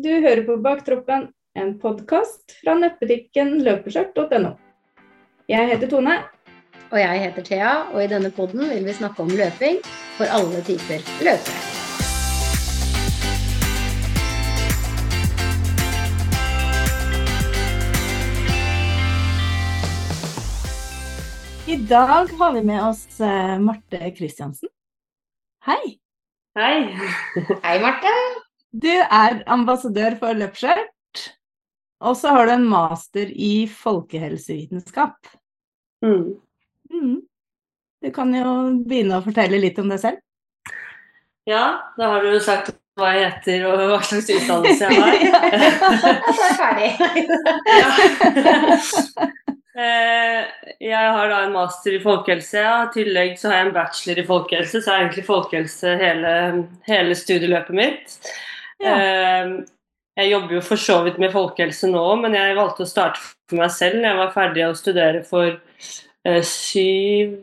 Du hører på Baktroppen, en podkast fra nettbutikken løpeskjørt.no. Jeg heter Tone. Og jeg heter Thea, og i denne podden vil vi snakke om løping for alle typer løpere. I dag har vi med oss eh, Marte Kristiansen. Hei. Hei. Hei, Marte. Du er ambassadør for Løpskjørt, og så har du en master i folkehelsevitenskap. Mm. Mm. Du kan jo begynne å fortelle litt om deg selv. Ja, da har du jo sagt hva jeg heter og hva slags utdannelse jeg har. Og så er jeg ferdig. Eh, jeg har da en master i folkehelse. Ja. I tillegg så har jeg en bachelor i folkehelse, så er egentlig folkehelse hele, hele studieløpet mitt. Ja. Eh, Jeg jobber jo for så vidt med folkehelse nå, men jeg valgte å starte for meg selv når jeg var ferdig å studere for eh, syv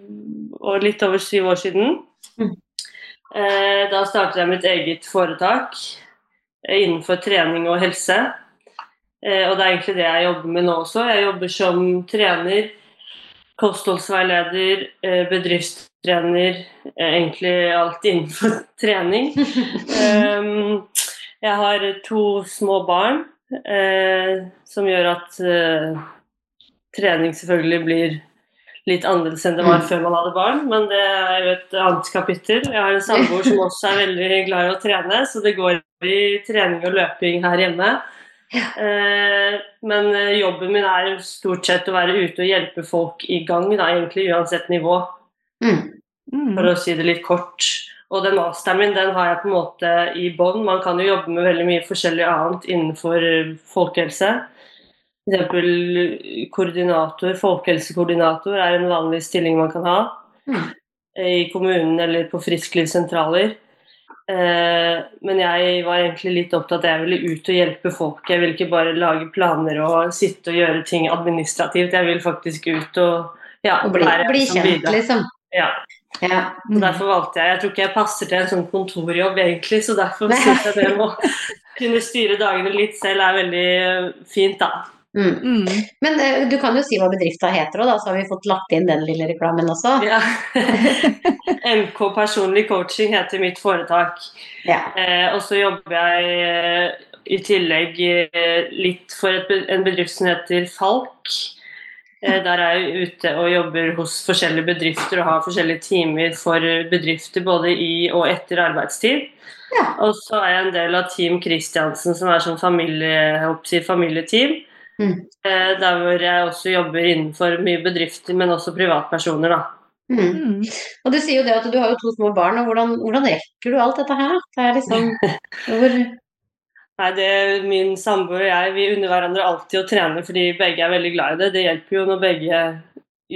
og litt over syv år siden. Mm. Eh, Da startet jeg mitt eget foretak eh, innenfor trening og helse. Og det er egentlig det jeg jobber med nå også. Jeg jobber som trener, kostholdsveileder, bedriftstrener, egentlig alt innenfor trening. Um, Jeg har to små barn, eh, som gjør at eh, trening selvfølgelig blir litt annerledes enn det var før man hadde barn, men det er jo et annet kapittel. Jeg har en samboer som også er veldig glad i å trene, så det går i trening og løping her hjemme. Eh, men eh, jobben min er stort sett å være ute og hjelpe folk i gang, da, egentlig uansett nivå, Mm. Mm. for å si det litt kort. Og den masteren min den har jeg på en måte i bånn. Man kan jo jobbe med veldig mye forskjellig annet innenfor eh, folkehelse. F.eks. koordinator, folkehelsekoordinator er en vanlig stilling man kan ha Mm. i kommunen eller på frisklivssentraler. Eh, men jeg var egentlig litt opptatt av at jeg ville ut og hjelpe folk. Jeg vil ikke bare lage planer og sitte og gjøre ting administrativt. Jeg vil faktisk ut og ja, Og bli, bli kjent, liksom. Ja. Ja. Så derfor valgte jeg Jeg tror ikke jeg passer til en sånn kontorjobb egentlig, så derfor syns jeg det å kunne styre dagene litt selv er veldig eh, fint, da. Mm. Mm. Men uh, du kan jo si hva bedrifta heter òg, så har vi fått lagt inn den lille reklamen også. Ja. MK personlig coaching heter mitt foretak. Ja. Uh, og så jobber jeg uh, i tillegg litt for et, en bedrift som heter Falk. Eh, der er jeg ute og jobber hos forskjellige bedrifter og har forskjellige timer for bedrifter både i og etter arbeidstid. Ja. Og så er jeg en del av Team Kristiansen, som er sånn familie, familieteam. Mm. Eh, der hvor jeg også jobber innenfor mye bedrifter, men også privatpersoner, da. Mm. Mm. Og du sier jo det at du har jo to små barn, og hvordan, hvordan rekker du alt dette her? Det er liksom hvor Nei, det, Min samboer og jeg vi unner hverandre alltid å trene fordi begge er veldig glad i det. Det hjelper jo når begge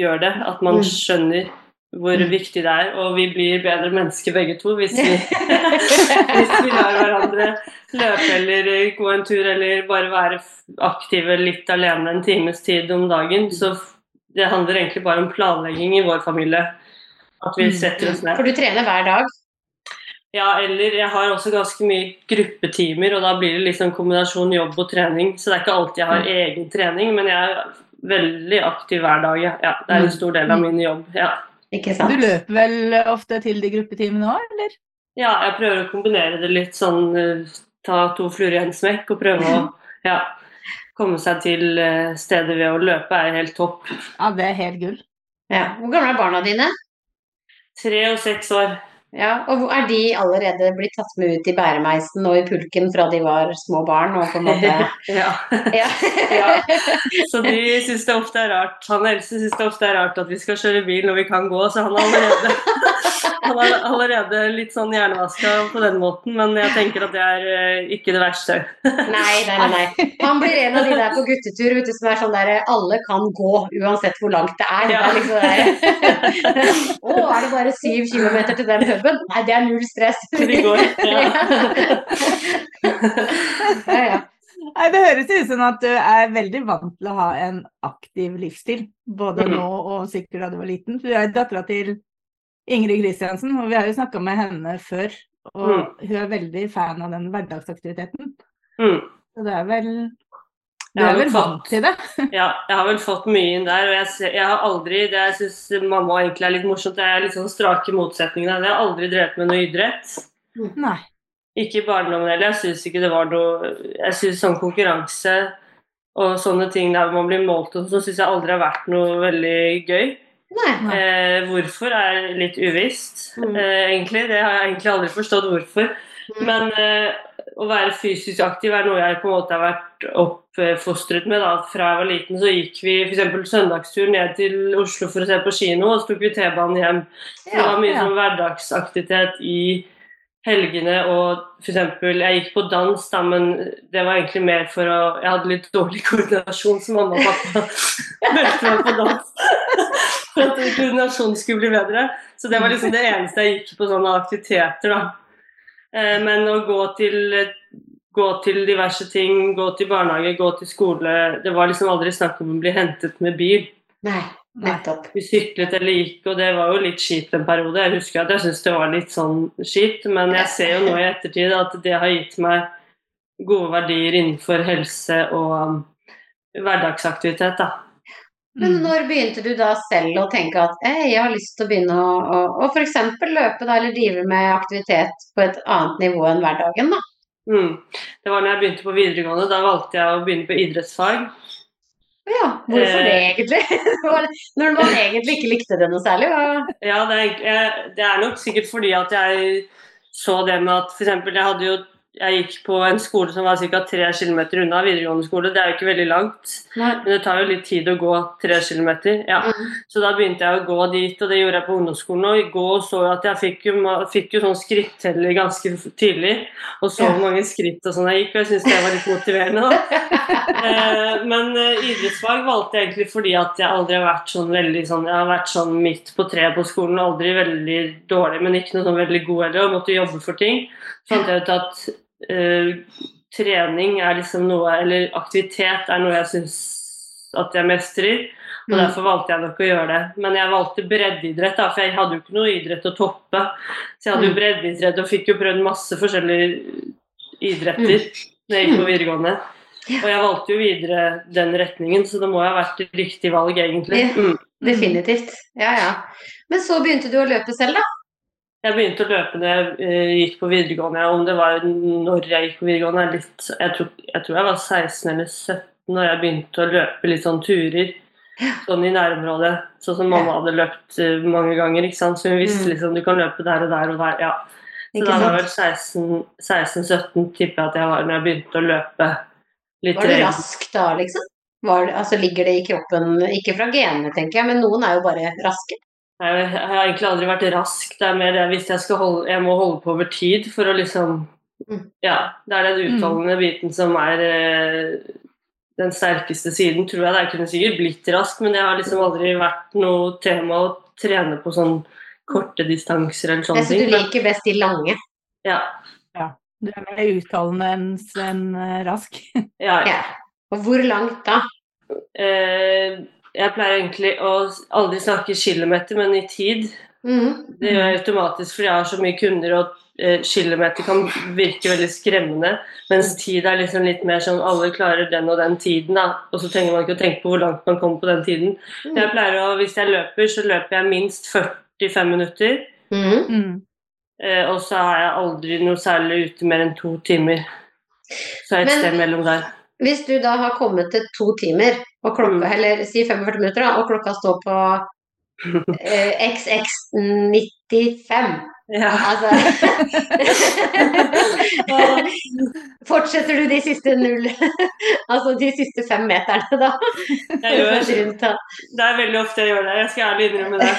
gjør det, at man Mm. skjønner hvor Mm. viktig det er. Og vi blir bedre mennesker begge to hvis vi, hvis vi lar hverandre løpe eller gå en tur eller bare være aktive litt alene en times tid om dagen. Så det handler egentlig bare om planlegging i vår familie. At vi Mm. setter oss ned. For du trener hver dag? Ja, eller jeg har også ganske mye gruppetimer, og da blir det liksom kombinasjon jobb og trening. Så det er ikke alltid jeg har egen trening, men jeg er veldig aktiv hver dag. Ja. Det er en stor del av min jobb. Ja. Ikke Du løper vel ofte til de gruppetimene òg, eller? ja, jeg prøver å kombinere det litt sånn eh, Ta to fluer i en smekk og prøve å ja, komme seg til eh, stedet ved å løpe er helt topp. Ja, det er helt gull. Ja. Hvor gamle er barna dine? Tre og seks år. Ja, og er de allerede blitt tatt med ut i bæremeisen og i pulken fra de var små barn og på en måte ja. Ja. Ja. Så de syns det ofte er rart. Han Else syns det ofte er rart at vi skal kjøre bil når vi kan gå, så han har allerede, han er allerede litt sånn hjernevaska på den måten, men jeg tenker at det er eh, ikke det verste. Nei, nei, nei, nei. Han blir en av de der på guttetur vet du, som er sånn der Alle kan gå uansett hvor langt det er. Det er liksom det der. Å, er det bare syv kilometer til den puben? Nei, det er null stress. Det går. Ja. ja, ja. Nei, Det høres ut som at du er veldig vant til å ha en aktiv livsstil, både Mhm. nå og sikkert da du var liten. Du er dattera til Ingrid Kristiansen, og vi har jo snakka med henne før. Og Mm. hun er veldig fan av den hverdagsaktiviteten. Mm. Så det er vel Du er vel vant til det? Ja, jeg har vel fått mye inn der, og jeg, ser, jeg har aldri Det jeg syns mamma egentlig er litt morsomt, det er litt sånn strake motsetninger. Jeg har aldri drevet med noe idrett. Nei. Ikke i barndommen heller. Jeg syns ikke det var noe Jeg syns sånn konkurranse og sånne ting der man blir målt og sånn, syns jeg aldri har vært noe veldig gøy. Eh, hvorfor er litt uvisst, Mm. eh, egentlig. Det har jeg egentlig aldri forstått hvorfor. Mm. Men eh, å være fysisk aktiv er noe jeg på en måte har vært oppfostret med. Da. Fra jeg var liten så gikk vi f.eks. søndagstur ned til Oslo for å se på kino, og så tok vi T-banen hjem. Så det var mye ja. sånn hverdagsaktivitet i helgene og f.eks. Jeg gikk på dans, da, men det var egentlig mer for å Jeg hadde litt dårlig koordinasjon, som mamma og pappa meldte meg på dans. For at koordinasjonen skulle bli bedre. Så det var liksom det eneste jeg gikk på sånne aktiviteter, da. Eh, Men å gå til gå til diverse ting, gå til barnehage, gå til skole Det var liksom aldri snakk om å bli hentet med bil. Nei, nettopp. Vi syklet eller gikk, og det var jo litt kjipt en periode. Jeg husker at jeg syntes det var litt sånn kjipt, men jeg ser jo nå i ettertid at det har gitt meg gode verdier innenfor helse og um, hverdagsaktivitet, da. Men Mm. når begynte du da selv å tenke at «Ei, jeg har lyst til å begynne å, å, å f.eks. løpe da, eller drive med aktivitet på et annet nivå enn hverdagen? da? Mm. Det var når jeg begynte på videregående. Da valgte jeg å begynne på idrettsfag. Ja, hvorfor det Eh. egentlig? Når man egentlig ikke likte det noe særlig? Hva? Ja, det er, jeg, det er nok sikkert fordi at jeg så det med at f.eks. jeg hadde jo jeg gikk på en skole som var ca. 3 km unna videregående skole. Det er jo ikke veldig langt, Nei. men det tar jo litt tid å gå 3 km. Ja. Mm. Så da begynte jeg å gå dit, og det gjorde jeg på ungdomsskolen. Og i går så jeg at jeg fikk jo, fikk jo sånn skritteller ganske tidlig, og så hvor mange skritt og sånn jeg gikk, og jeg syntes det var litt motiverende. Eh, men eh, idrettsfag valgte jeg egentlig fordi at jeg aldri har vært sånn veldig sånn Jeg har vært sånn midt på treet på skolen, aldri veldig dårlig, men ikke noe sånn veldig god heller, og måtte jobbe for ting. Fant jeg ut at uh, trening er liksom noe Eller aktivitet er noe jeg syns at jeg mestrer. Og Mm. derfor valgte jeg nok å gjøre det. Men jeg valgte breddeidrett, da, for jeg hadde jo ikke noe idrett å toppe. Så jeg hadde jo Mm. breddeidrett og fikk jo prøvd masse forskjellige idretter da jeg gikk på videregående. Og jeg valgte jo videre den retningen, så det må ha vært riktig valg, egentlig. Mm. Definitivt. Ja, ja. Men så begynte du å løpe selv, da? Jeg begynte å løpe da jeg eh, gikk på videregående. Om det var når jeg gikk på videregående, er litt jeg tror, jeg tror jeg var 16 eller 17 når jeg begynte å løpe litt sånn turer. Sånn i nærområdet. Sånn som mamma hadde løpt eh, mange ganger. ikke sant? Så hun visste Mm. liksom du kan løpe der og der og der. ja. Så da var vel 16-17, tipper jeg at jeg var når jeg begynte å løpe litt Var du rask da, liksom? Var, det- altså, ligger det i kroppen, ikke fra genene, tenker jeg, men noen er jo bare raske. Jeg har egentlig aldri vært rask. Det er mer det hvis jeg skal holde Jeg må holde på over tid for å liksom Mm. Ja. Det er den utholdende biten som er eh, den sterkeste siden, tror jeg. Det er kunne sikkert blitt rask, men det har liksom aldri vært noe tema å trene på sånn korte distanser eller sånne ting. Så du liker best de lange. Ja. Du er mer utholdende enn enn, eh, rask. ja, ja. Ja. Og hvor langt da? Eh, jeg pleier egentlig å aldri snakke kilometer, men i tid. Mm. Det gjør jeg automatisk fordi jeg har så mye kunder, og eh, kilometer kan virke veldig skremmende. Mens tid er liksom litt mer sånn alle klarer den og den tiden, da. Og så trenger man ikke å tenke på hvor langt man kommer på den tiden. Så jeg pleier å, Hvis jeg løper, så løper jeg minst 45 minutter. Mhm. Mm. Eh, og så er jeg aldri noe særlig ute mer enn to timer. Så er jeg et Men- sted mellom der. Hvis du da har kommet til to timer, og klokka, Mm. eller si 45 minutter, da, og klokka står på eh, XX95 Ja. Altså Fortsetter du de siste null Altså de siste fem meterne, da? Jeg gjør, da. det er veldig ofte jeg gjør det. Jeg skal ærlig innrømme det.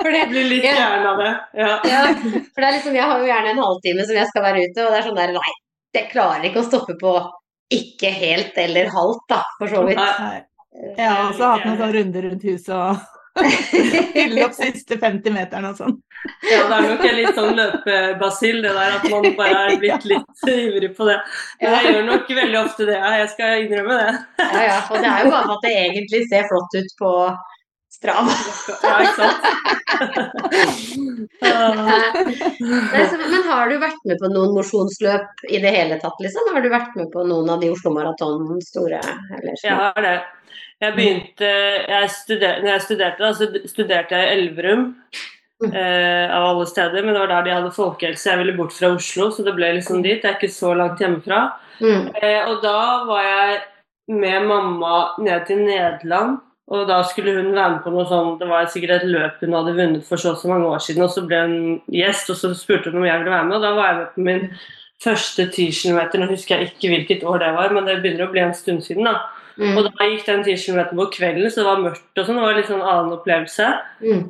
For det, Jeg blir litt gæren av det. Ja. ja, for det er liksom, jeg har jo gjerne en halvtime som jeg skal være ute, og det er sånn der Nei, jeg klarer ikke å stoppe på ikke helt eller halvt, da, for så vidt. Nei. Nei. Jeg har også hatt noen sånne runder rundt huset og fylle opp siste 50 meterne og sånn. Ja, det er nok en litt sånn løpebasill, det der at man bare er blitt litt ivrig på det. Men jeg gjør nok veldig ofte det, jeg skal innrømme det. Ja, ja. Og det er jo bare at det egentlig ser flott ut på Strava. Ja, ikke sant? Så, men har du vært med på noen mosjonsløp i det hele tatt, liksom? Har du vært med på noen av de Oslo Maraton store? Eller Jeg har det. Jeg begynte jeg studer, Når jeg studerte, da, så studerte jeg i Elverum. Mm. Eh, av alle steder, men det var der de hadde folkehelse. Jeg ville bort fra Oslo, så det ble liksom dit. Jeg er ikke så langt hjemmefra. Mm. Eh, og da var jeg med mamma ned til Nederland. Og da skulle hun være med på noe sånt, Det var sikkert et løp hun hadde vunnet for så og så mange år siden, og så ble hun gjest, og så spurte hun om jeg ville være med, og da var jeg med på min første 10 km. Nå husker jeg ikke hvilket år det var, men det begynner å bli en stund siden, da. Mm. Og da gikk den 10 km på kvelden, så det var mørkt og sånn. Det var litt sånn annen opplevelse. Mm.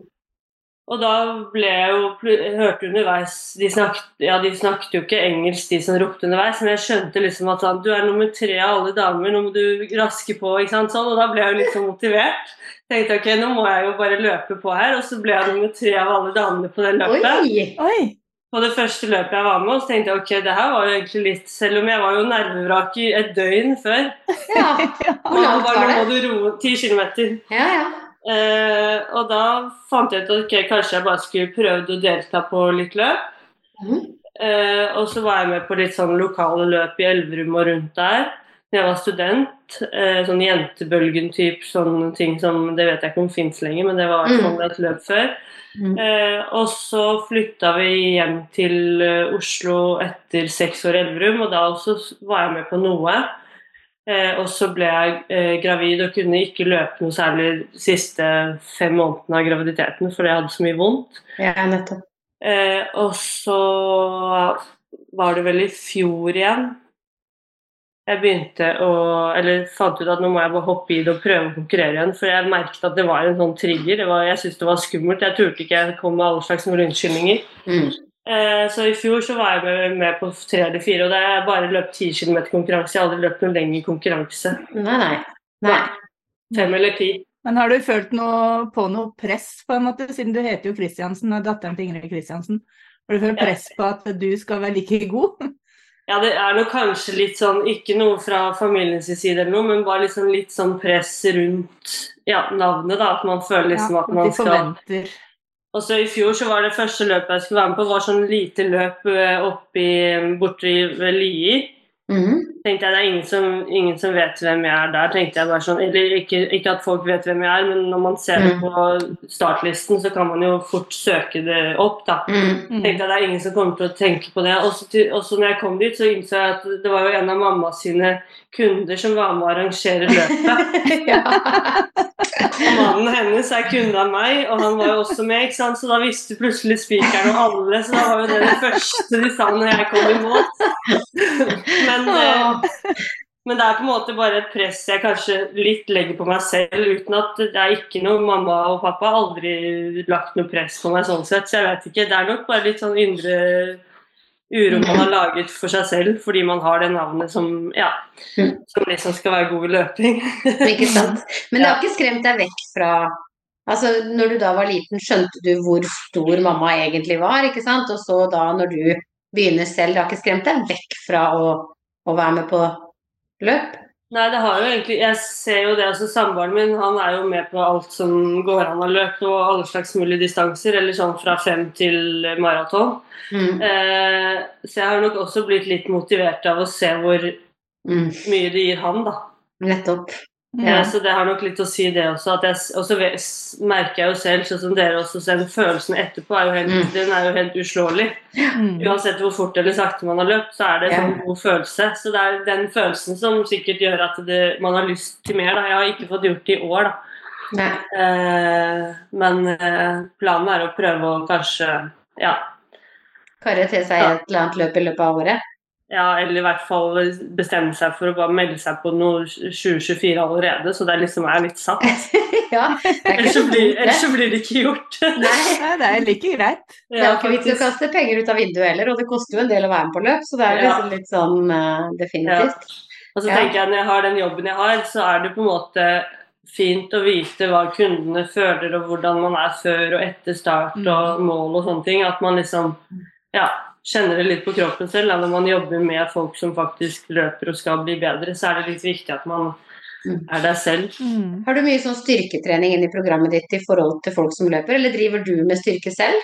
Og da ble jeg jo hørt hørte underveis de snakket, ja, de snakket jo ikke engelsk, de som ropte underveis, men jeg skjønte liksom at sånn, du er nummer tre av alle damer, nå må du raske på. ikke sant, sånn, Og da ble jeg jo litt sånn motivert. Tenkte ok, nå må jeg jo bare løpe på her, og så ble jeg nummer tre av alle damene på det løpet. Oi! Oi! På det første løpet jeg var med, og så tenkte jeg ok, det her var jo egentlig litt Selv om jeg var jo nervevrak i et døgn før. Ja. Hvor langt var det? nå må du roe ti kilometer. Ja, ja. Eh, og da fant jeg ut at okay, kanskje jeg bare skulle prøvd å delta på litt løp. Mm. Eh, og så var jeg med på litt sånn lokale løp i Elverum og rundt der da jeg var student. Eh, sånn Jentebølgen-type sånne ting som Det vet jeg ikke om fins lenger, men det var i hvert fall et løp før. Mm. Eh, og så flytta vi hjem til eh, Oslo etter seks år i Elverum, og da også var jeg med på noe. Eh, og så ble jeg eh, gravid og kunne ikke løpe noe særlig de siste fem månedene av graviditeten fordi jeg hadde så mye vondt. ja, nettopp. Eh, og så var det vel i fjor igjen jeg begynte å Eller fant ut at nå må jeg bare hoppe i det og prøve å konkurrere igjen. For jeg merket at det var en sånn trigger. Det var, jeg syntes det var skummelt. Jeg turte ikke. Jeg kom med alle slags unnskyldninger. Mm. Eh, så i fjor så var jeg med, på tre eller fire, og det har jeg bare løpt 10 km konkurranse. Jeg har aldri løpt noen lengre konkurranse. Nei, nei. Nei. Fem eller ti. Men har du følt noe på noe press, på en måte, siden du heter jo Kristiansen, og datteren til Ingrid Kristiansen. Har du følt press på at du skal være like god? Ja, det er nok kanskje litt sånn, ikke noe fra familiens side eller noe, men bare liksom litt sånn press rundt ja, navnet, da. At man føler liksom Ja, at man de skal forventer. Og så I fjor så var det første løpet jeg skulle være med på, var sånn lite løp eh, oppi borti ved Lier. Mm. Tenkte jeg det er ingen som, ingen som vet hvem jeg er der. tenkte jeg bare sånn, eller ikke, ikke at folk vet hvem jeg er, men når man ser det Mm. på startlisten, så kan man jo fort søke det opp. da. Mm. Mm. tenkte jeg det er ingen som kommer til å tenke på det. Og så når jeg kom dit, så innså jeg at det var jo en av mamma sine kunder som var med å arrangere løpet. ja. Og mannen hennes er kunde av meg, og han var jo også med, ikke sant? så da visste plutselig spikeren og alle, så da var jo det det første de sa når jeg kom i mål. Men, eh, men det er på en måte bare et press jeg kanskje litt legger på meg selv, uten at det er ikke noe Mamma og pappa har aldri lagt noe press på meg sånn sett, så jeg vet ikke. Det er nok bare litt sånn indre uro man har laget for seg selv fordi man har det navnet som, ja, som liksom skal være god i løping. Ikke sant. Men det har ikke skremt deg vekk fra Altså, når du da var liten, skjønte du hvor stor mamma egentlig var, ikke sant? Og så da, når du begynner selv, det har ikke skremt deg vekk fra å, å være med på løp? Nei, det har jo egentlig Jeg ser jo det, altså Samboeren min han er jo med på alt som går an å løpe, og alle slags mulige distanser, eller sånn fra fem til maraton. Mm. Eh, så jeg har nok også blitt litt motivert av å se hvor Mm. mye det gir han, da. Nettopp. Eh, så det har nok litt å si, det også. Og så merker jeg jo selv, sånn som dere også, så følelsen etterpå er jo helt, Mm. den er jo helt uslåelig. Mm. Uansett hvor fort eller sakte man har løpt, så er det en Ja. sånn god følelse. Så det er den følelsen som sikkert gjør at det, man har lyst til mer. Da. Jeg har ikke fått gjort det i år, da. Eh, men eh, planen er å prøve å kanskje ja, Karre til seg et eller annet løp i løpet av året? Ja, eller i hvert fall bestemme seg for å bare melde seg på noe 2024 allerede, så det liksom er litt satt. ja, er Ellers så så blir, ellers så blir det ikke gjort. Nei. Det er like greit. Det er ikke vits i å kaste penger ut av vinduet heller, og det koster jo en del å være med på løp, så det er Ja. liksom litt sånn uh, definitivt. Og så Ja. tenker jeg når jeg har den jobben jeg har, så er det på en måte fint å vite hva kundene føler, og hvordan man er før og etter start og mål og sånne ting. At man liksom ja, kjenner det litt på kroppen selv. Når man jobber med folk som faktisk løper og skal bli bedre, så er det litt viktig at man Mm. er deg selv. Mm. Har du mye sånn styrketrening inn i programmet ditt i forhold til folk som løper, eller driver du med styrke selv?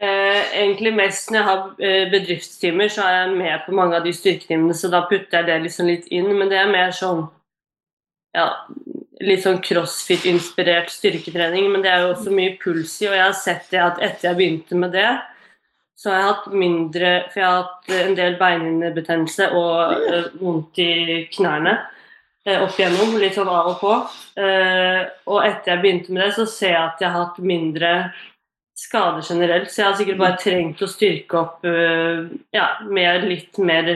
Eh, egentlig mest når jeg har eh, bedriftstimer, så er jeg med på mange av de styrketimene, så da putter jeg det liksom litt inn. Men det er mer sånn ja, litt sånn crossfit-inspirert styrketrening. Men det er jo også mye puls i, og jeg har sett det at etter jeg begynte med det, så har jeg hatt mindre For jeg har hatt en del beinhinnebetennelse og uh, vondt i knærne uh, opp igjennom, litt sånn av og på. Uh, og etter jeg begynte med det, så ser jeg at jeg har hatt mindre skader generelt. Så jeg har sikkert bare trengt å styrke opp eh, ja, med litt mer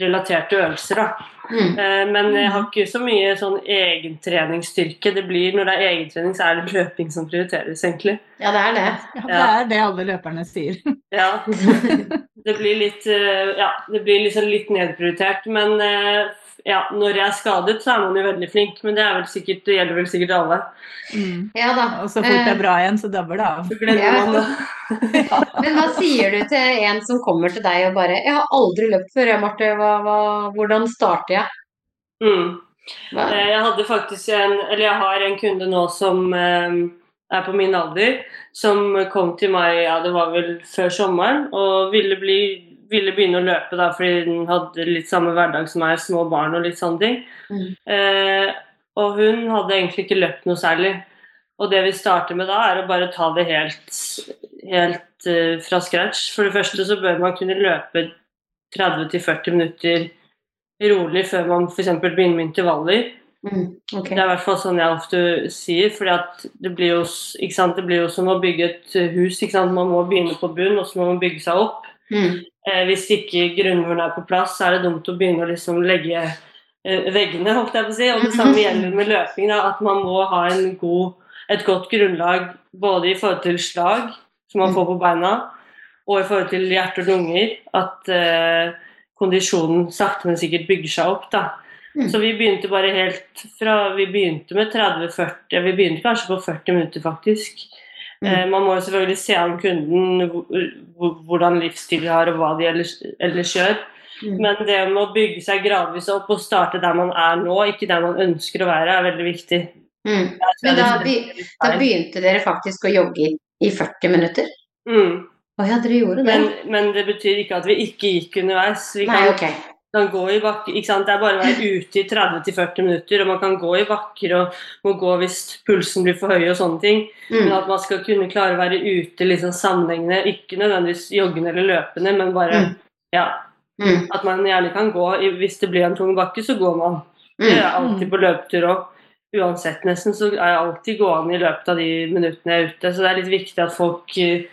relaterte øvelser, da. Mm. Eh, Men jeg har ikke så mye sånn egentreningsstyrke. Det blir, når det er egentrening, så er det løping som prioriteres, egentlig. Ja, det er det. Ja, det er det alle løperne sier. Ja. Det blir litt, eh, ja, det blir liksom litt nedprioritert. Men eh, ja, når jeg er skadet, så er man jo veldig flink. Men det, er vel sikkert, det gjelder vel sikkert alle. Mm. Ja da. Og så fort det er bra igjen, så dabber det av. Så Ja. Men hva sier du til en som kommer til deg og bare 'Jeg har aldri løpt før, jeg, Marte. Hva, hva, hvordan starter jeg?' Mm. Eh, Jeg hadde faktisk en, eller jeg har en kunde nå som eh, er på min alder, som kom til meg ja, det var vel før sommeren, og ville, bli, ville begynne å løpe da, fordi hun hadde litt samme hverdag som meg, små barn og litt sånne ting. Mm. Eh, og hun hadde egentlig ikke løpt noe særlig. Og det vi starter med da, er å bare ta det helt, helt uh, fra scratch. For det første så bør man kunne løpe 30-40 minutter rolig før man f.eks. begynner med intervaller. Mm, Okay. Det er i hvert fall sånn jeg ofte sier, for det blir jo? Det blir jo som å bygge et hus. Man må begynne på bunn, og så må man bygge seg opp. Mm, Eh, hvis ikke grunnmuren er på plass, så er det dumt å begynne å liksom legge eh, veggene, holdt jeg på å si. Og det samme gjelder med løping, da, at man må ha en god, et godt grunnlag både i forhold til slag, som man får på beina, og i forhold til hjerte og lunger. At eh, kondisjonen sakte, men sikkert bygger seg opp. da. Mm. Så vi begynte bare helt fra Vi begynte med 30-40, vi begynte kanskje på 40 minutter, faktisk. Mm. Eh, man må jo selvfølgelig se an kunden, hvor- hvor- hvordan livsstil de har og hva de ellers, ellers gjør. Mm. Men det med å bygge seg gradvis opp og starte der man er nå, ikke der man ønsker å være, er veldig viktig. mm. Men da, da begynte dere faktisk å jogge i, i 40 minutter? Mm. Å ja, dere gjorde det? Men, men det betyr ikke at vi ikke gikk underveis. Vi Nei, kan, ok. Kan gå i bakker, ikke sant? Det er bare å være ute i 30-40 minutter, og man kan gå i bakker og må gå hvis pulsen blir for høy og sånne ting. Men Mm. at man skal kunne klare å være ute liksom sammenhengende, ikke nødvendigvis joggende eller løpende, men bare Mm. ja, Mm. at man gjerne kan gå. Hvis det blir en tung bakke, så går man. Det Mm. er alltid på løpetur òg. Uansett nesten, så er jeg alltid gående i løpet av de minuttene jeg er ute. Så det er litt viktig at folk eh,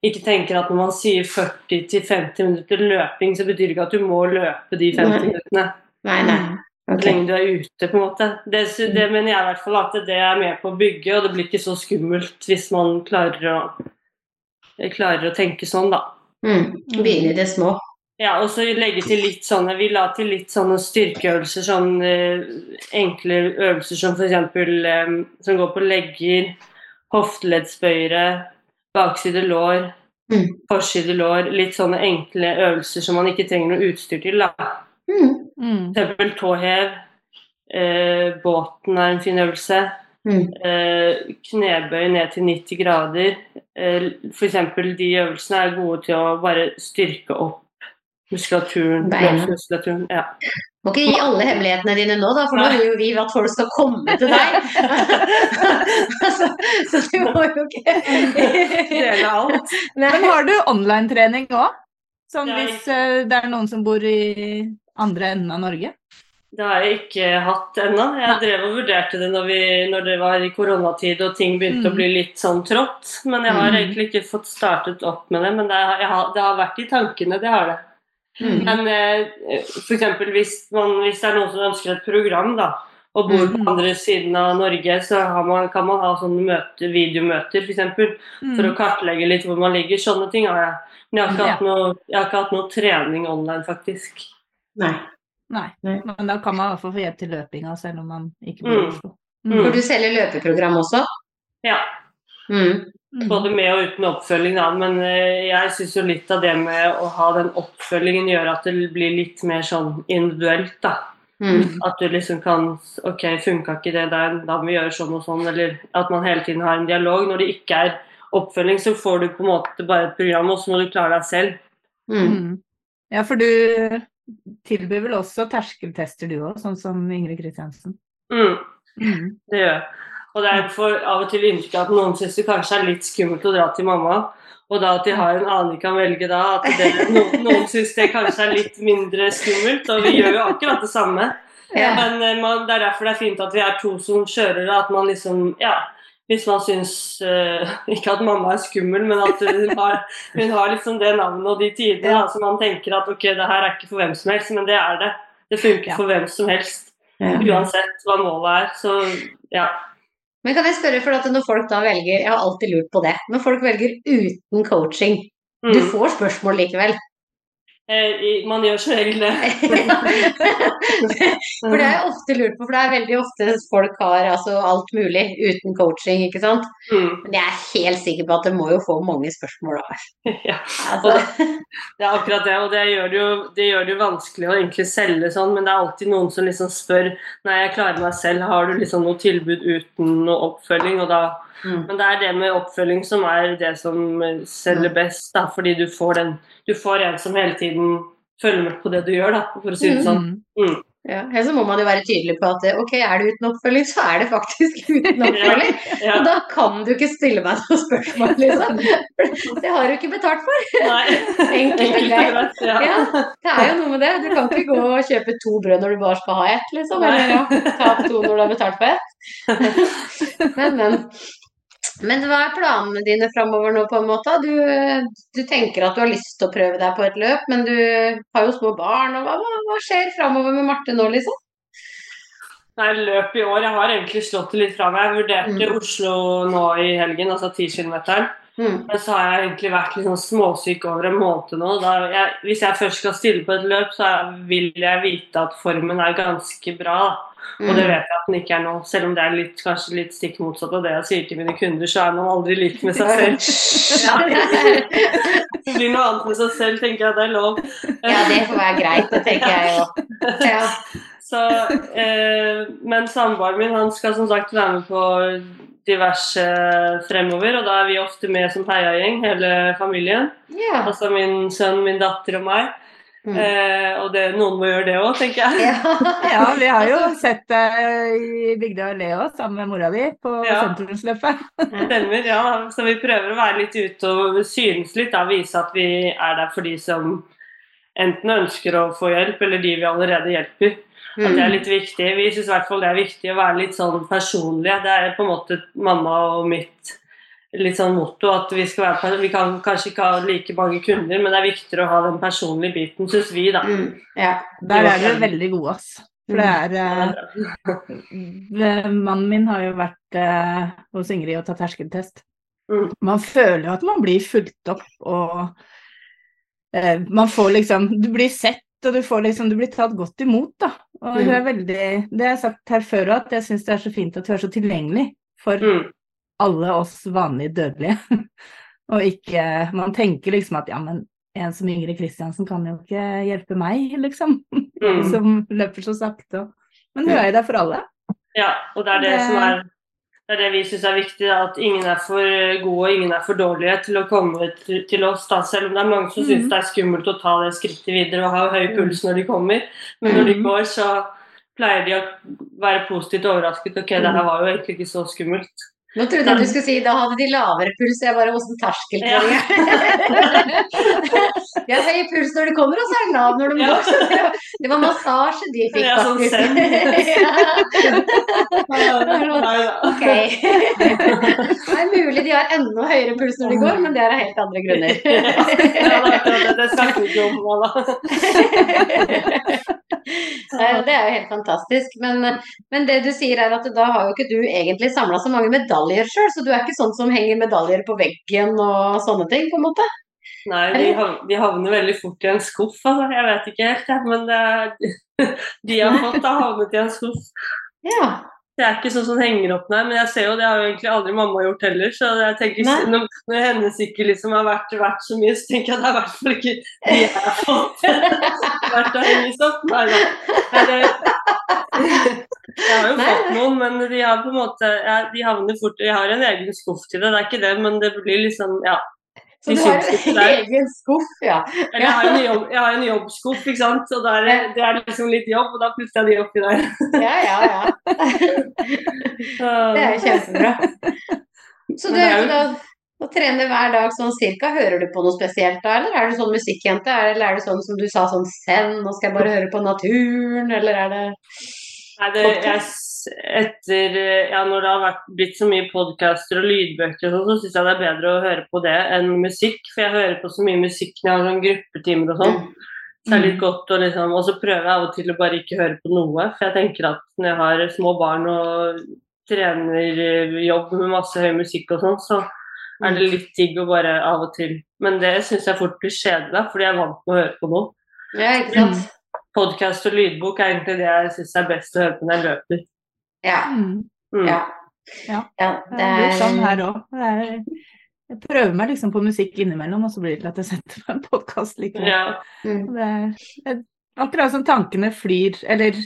ikke tenker at når man sier 40-50 minutter løping, så betyr det ikke at du må løpe de 50 Nei. minuttene. Nei, nei. Mm. Så lenge du er ute, på en måte. Det, det mener jeg i hvert fall at det er med på å bygge, og det blir ikke så skummelt hvis man klarer å, klarer å tenke sånn, da. Mm. Begynne i det små. Ja, og så legge til litt sånne Vi la til litt sånne styrkeøvelser, sånn eh, enkle øvelser som f.eks. Eh, som går på legger, hofteleddsbøyere, bakside lår, Mm. forside lår. Litt sånne enkle øvelser som man ikke trenger noe utstyr til. da. Mm. Mm. F.eks. tåhev. Eh, båten er en fin øvelse. Mm. Eh, knebøy ned til 90 grader. Eh, F.eks. de øvelsene er gode til å bare styrke opp muskulaturen. Beina. muskulaturen ja. Må ikke gi alle hemmelighetene dine nå, da, for nå vil jo vi at folk skal komme til deg. så, så du må jo ikke Dele alt. Men har du online-trening òg? Som hvis uh, det er noen som bor i andre enden av Norge? Det har jeg ikke hatt ennå. Jeg drev og vurderte det når, vi, når det var i koronatid og ting begynte Mm. å bli litt sånn trått. Men jeg har Mm. egentlig ikke fått startet opp med det. Men det jeg har, det har vært i tankene, det har det. Mm. Men eh, for eksempel hvis, man, hvis det er noen som ønsker et program, da, og bor på Mm. andre siden av Norge, så har man, kan man ha sånne møter, videomøter f.eks. Mm. For å kartlegge litt hvor man ligger. Sånne ting har jeg. Men jeg har ikke, Ja. hatt, noe, jeg har ikke hatt noe trening online, faktisk. Nei. Nei. Nei. Men da kan man i hvert fall få hjelp til løpinga selv om man ikke bor i Mm. Oslo. Mm. For du selger løpeprogram også? Ja. Mm. Mm. Både med og uten oppfølging, da. Men eh, jeg syns jo litt av det med å ha den oppfølgingen gjør at det blir litt mer sånn individuelt, da. Mm. At du liksom kan Ok, funka ikke det der, da må vi gjøre sånn og sånn. Eller at man hele tiden har en dialog. Når det ikke er oppfølging, så får du på en måte bare et program, og så må du klare deg selv. Mm. Mm. Ja, for du tilbyr vel også terskeltester du òg, sånn som Ingrid Kristiansen? Mm. Mm. Det gjør jeg. Og det er for av og til inntrykk at noen syns det kanskje er litt skummelt å dra til mamma. Og da at de har en annen de kan velge da. At det, noen, noen syns det kanskje er litt mindre skummelt. Og vi gjør jo akkurat det samme. Ja. Men eh, man, det er derfor det er fint at vi er to som kjører. At man liksom Ja. Hvis man syns uh, Ikke at mamma er skummel, men at hun har, hun har liksom det navnet og de tidene. Ja. Da, så man tenker at ok, det her er ikke for hvem som helst, men det er det. Det funker Ja. for hvem som helst. Uansett hva målet er. Så ja. Men kan jeg spørre, for at når folk da velger Jeg har alltid lurt på det. Når folk velger uten coaching, Mm. du får spørsmål likevel. Eh, Man gjør som regel det. for det har jeg ofte lurt på, for det er veldig ofte folk har altså alt mulig uten coaching, ikke sant. Mm. Men jeg er helt sikker på at det må jo få mange spørsmål da. Ja, Altså, det er akkurat det, og det gjør det, jo, det gjør det jo vanskelig å egentlig selge sånn, men det er alltid noen som liksom spør Nei, jeg klarer meg selv, har du liksom noe tilbud uten noe oppfølging? Og da, mm. men det er det med oppfølging som er det som selger best, da, fordi du får, den, du får en som hele tiden følger med på det du gjør, da, for å si det sånn. Mm. ja. Ellers så må man jo være tydelig på at ok, er det uten oppfølging, så er det faktisk uten oppfølging. Ja, Og da kan du ikke stille meg noe spørsmål, liksom. Det har du ikke betalt for. nei. Enkelt og greit. ja. Ja, det er jo noe med det. Du kan ikke gå og kjøpe to brød når du bare skal ha ett, liksom. Eller ja, ta opp to når du har betalt for ett. Men, men. Men hva er planene dine framover nå, på en måte? Du, du tenker at du har lyst til å prøve deg på et løp, men du har jo små barn. og Hva, hva, skjer framover med Marte nå, liksom? Nei, løp i år. Jeg har egentlig slått det litt fra meg. Jeg vurderte Mm. Oslo nå i helgen, altså 10 km. Mm. Men så har jeg egentlig vært litt sånn småsyk over en måned nå. Da jeg, hvis jeg først skal stille på et løp, så vil jeg vite at formen er ganske bra. Mm. Og det Mm. vet jeg at den ikke er nå. Selv om det er litt, kanskje litt stikk motsatt av det jeg sier til mine kunder, så er man aldri lik med seg selv. Det blir noe annet med seg selv, tenker jeg det er lov. Ja, det får være greit, det tenker jeg òg. Ja. Så, eh, men samboeren min han skal som sagt være med på diverse fremover, og da er vi ofte med som heiagjeng, hele familien. Yeah. Altså min sønn, min datter og meg. Mm. Eh, og det, noen må gjøre det òg, tenker jeg. Ja. Ja, vi har jo sett deg i Bygdøy og Leo sammen med mora di, på Ja. sentrumsløpet. Stemmer, ja. Så vi prøver å være litt ute og synes litt, da, vise at vi er der for de som enten ønsker å få hjelp, eller de vi allerede hjelper. At det er Mm. litt viktig. Vi syns i hvert fall det er viktig å være litt sånn personlige. Det er på en måte mamma og mitt litt sånn motto at vi skal være Vi kan kanskje ikke ha like mange kunder, men det er viktigere å ha den personlige biten, syns vi, da. Mm. Ja. Der er dere veldig gode, ass. For det er eh, Mannen min har jo vært eh, hos Ingrid og tatt terskeltest. Mm. Man føler jo at man blir fulgt opp og eh, man får liksom Du blir sett, og du får liksom Du blir tatt godt imot, da. Og hun er veldig Det har jeg sagt her før òg, at jeg syns det er så fint at hun er så tilgjengelig for Mm. alle oss vanlige dødelige. og ikke Man tenker liksom at ja, men en som Ingrid Kristiansen kan jo ikke hjelpe meg, liksom. Mm. Som løper så sakte. og- Men hun er jo der for alle. Ja, og det er det, Det- som er det er det vi syns er viktig, da, at ingen er for gode og ingen er for dårlige til å komme til, oss. Da. Selv om det er mange som syns Mhm. det er skummelt å ta det skrittet videre og ha høy puls når de kommer. Men når de Mhm. går, så pleier de å være positivt overrasket. Ok, det her var jo egentlig ikke så skummelt. Nå trodde jeg du skulle si da hadde de lavere puls, jeg bare åssen terskeltrening er. De har høy puls når de kommer, og så er den lav når de Ja. går. Det var, det massasje de fikk, Ja, sånn faktisk. zen. Ok. Det er mulig de har enda høyere puls når de går, men det er av helt andre grunner. Ja, det, det, det snakker vi ikke om. da. Nei, Det er jo helt fantastisk. Men, men det du sier er at da har jo ikke du egentlig samla så mange medaljer sjøl, så du er ikke sånn som henger medaljer på veggen og sånne ting, på en måte? Nei, de, havner veldig fort i en skuff, altså. Jeg vet ikke helt. Men det er, de har fått, har havnet i en skuff. Ja. Det er ikke sånn som henger opp, nei. Men jeg ser jo, det har jo egentlig aldri mamma gjort heller. Så jeg tenker, når, når hennes ikke liksom har vært, verdt så mye, så tenker jeg at det er i hvert fall ikke de jeg har fått vært å henges opp. Nei da. Jeg har jo Nei, fått noen, men de har på en måte ja, De havner fort Jeg har en egen skuff til det, det er ikke det, men det blir liksom Ja. Så du har en egen skuff, ja. Eller jeg har en, jobb, jeg har en jobbskuff, ikke sant, og er det, det er liksom litt jobb, og da putter jeg de oppi der. Ja, ja, ja. Det er jo kjempebra. Så du er jo- da å trene hver dag sånn cirka, hører du på noe spesielt da, eller er du sånn musikkjente? Eller er det sånn som du sa, sånn zen, nå skal jeg bare høre på naturen, eller er det Nei, det, jeg, etter, eh, ja, når det har vært, blitt så mye podcaster og lydbøker, og sånn, så syns jeg det er bedre å høre på det enn musikk. For jeg hører på så mye musikk når jeg har sånn gruppetimer og sånn. Så det er litt godt å liksom Og så prøver jeg av og til å bare ikke høre på noe. For jeg tenker at når jeg har små barn og trenerjobb med masse høy musikk og sånn, så er det litt digg å bare av og til Men det syns jeg fort blir kjedelig, fordi jeg er vant med å høre på noe. Ja, ikke sant? Podkast og lydbok er egentlig det jeg syns er best å høre på når jeg løper. Ja. Mm. Mm. Ja. Ja. ja Det det litt sånn er her òg. Jeg prøver meg liksom på musikk innimellom, og så blir det til at jeg setter meg en podkast likevel. Ja. mm. Det er, akkurat som tankene flyr, eller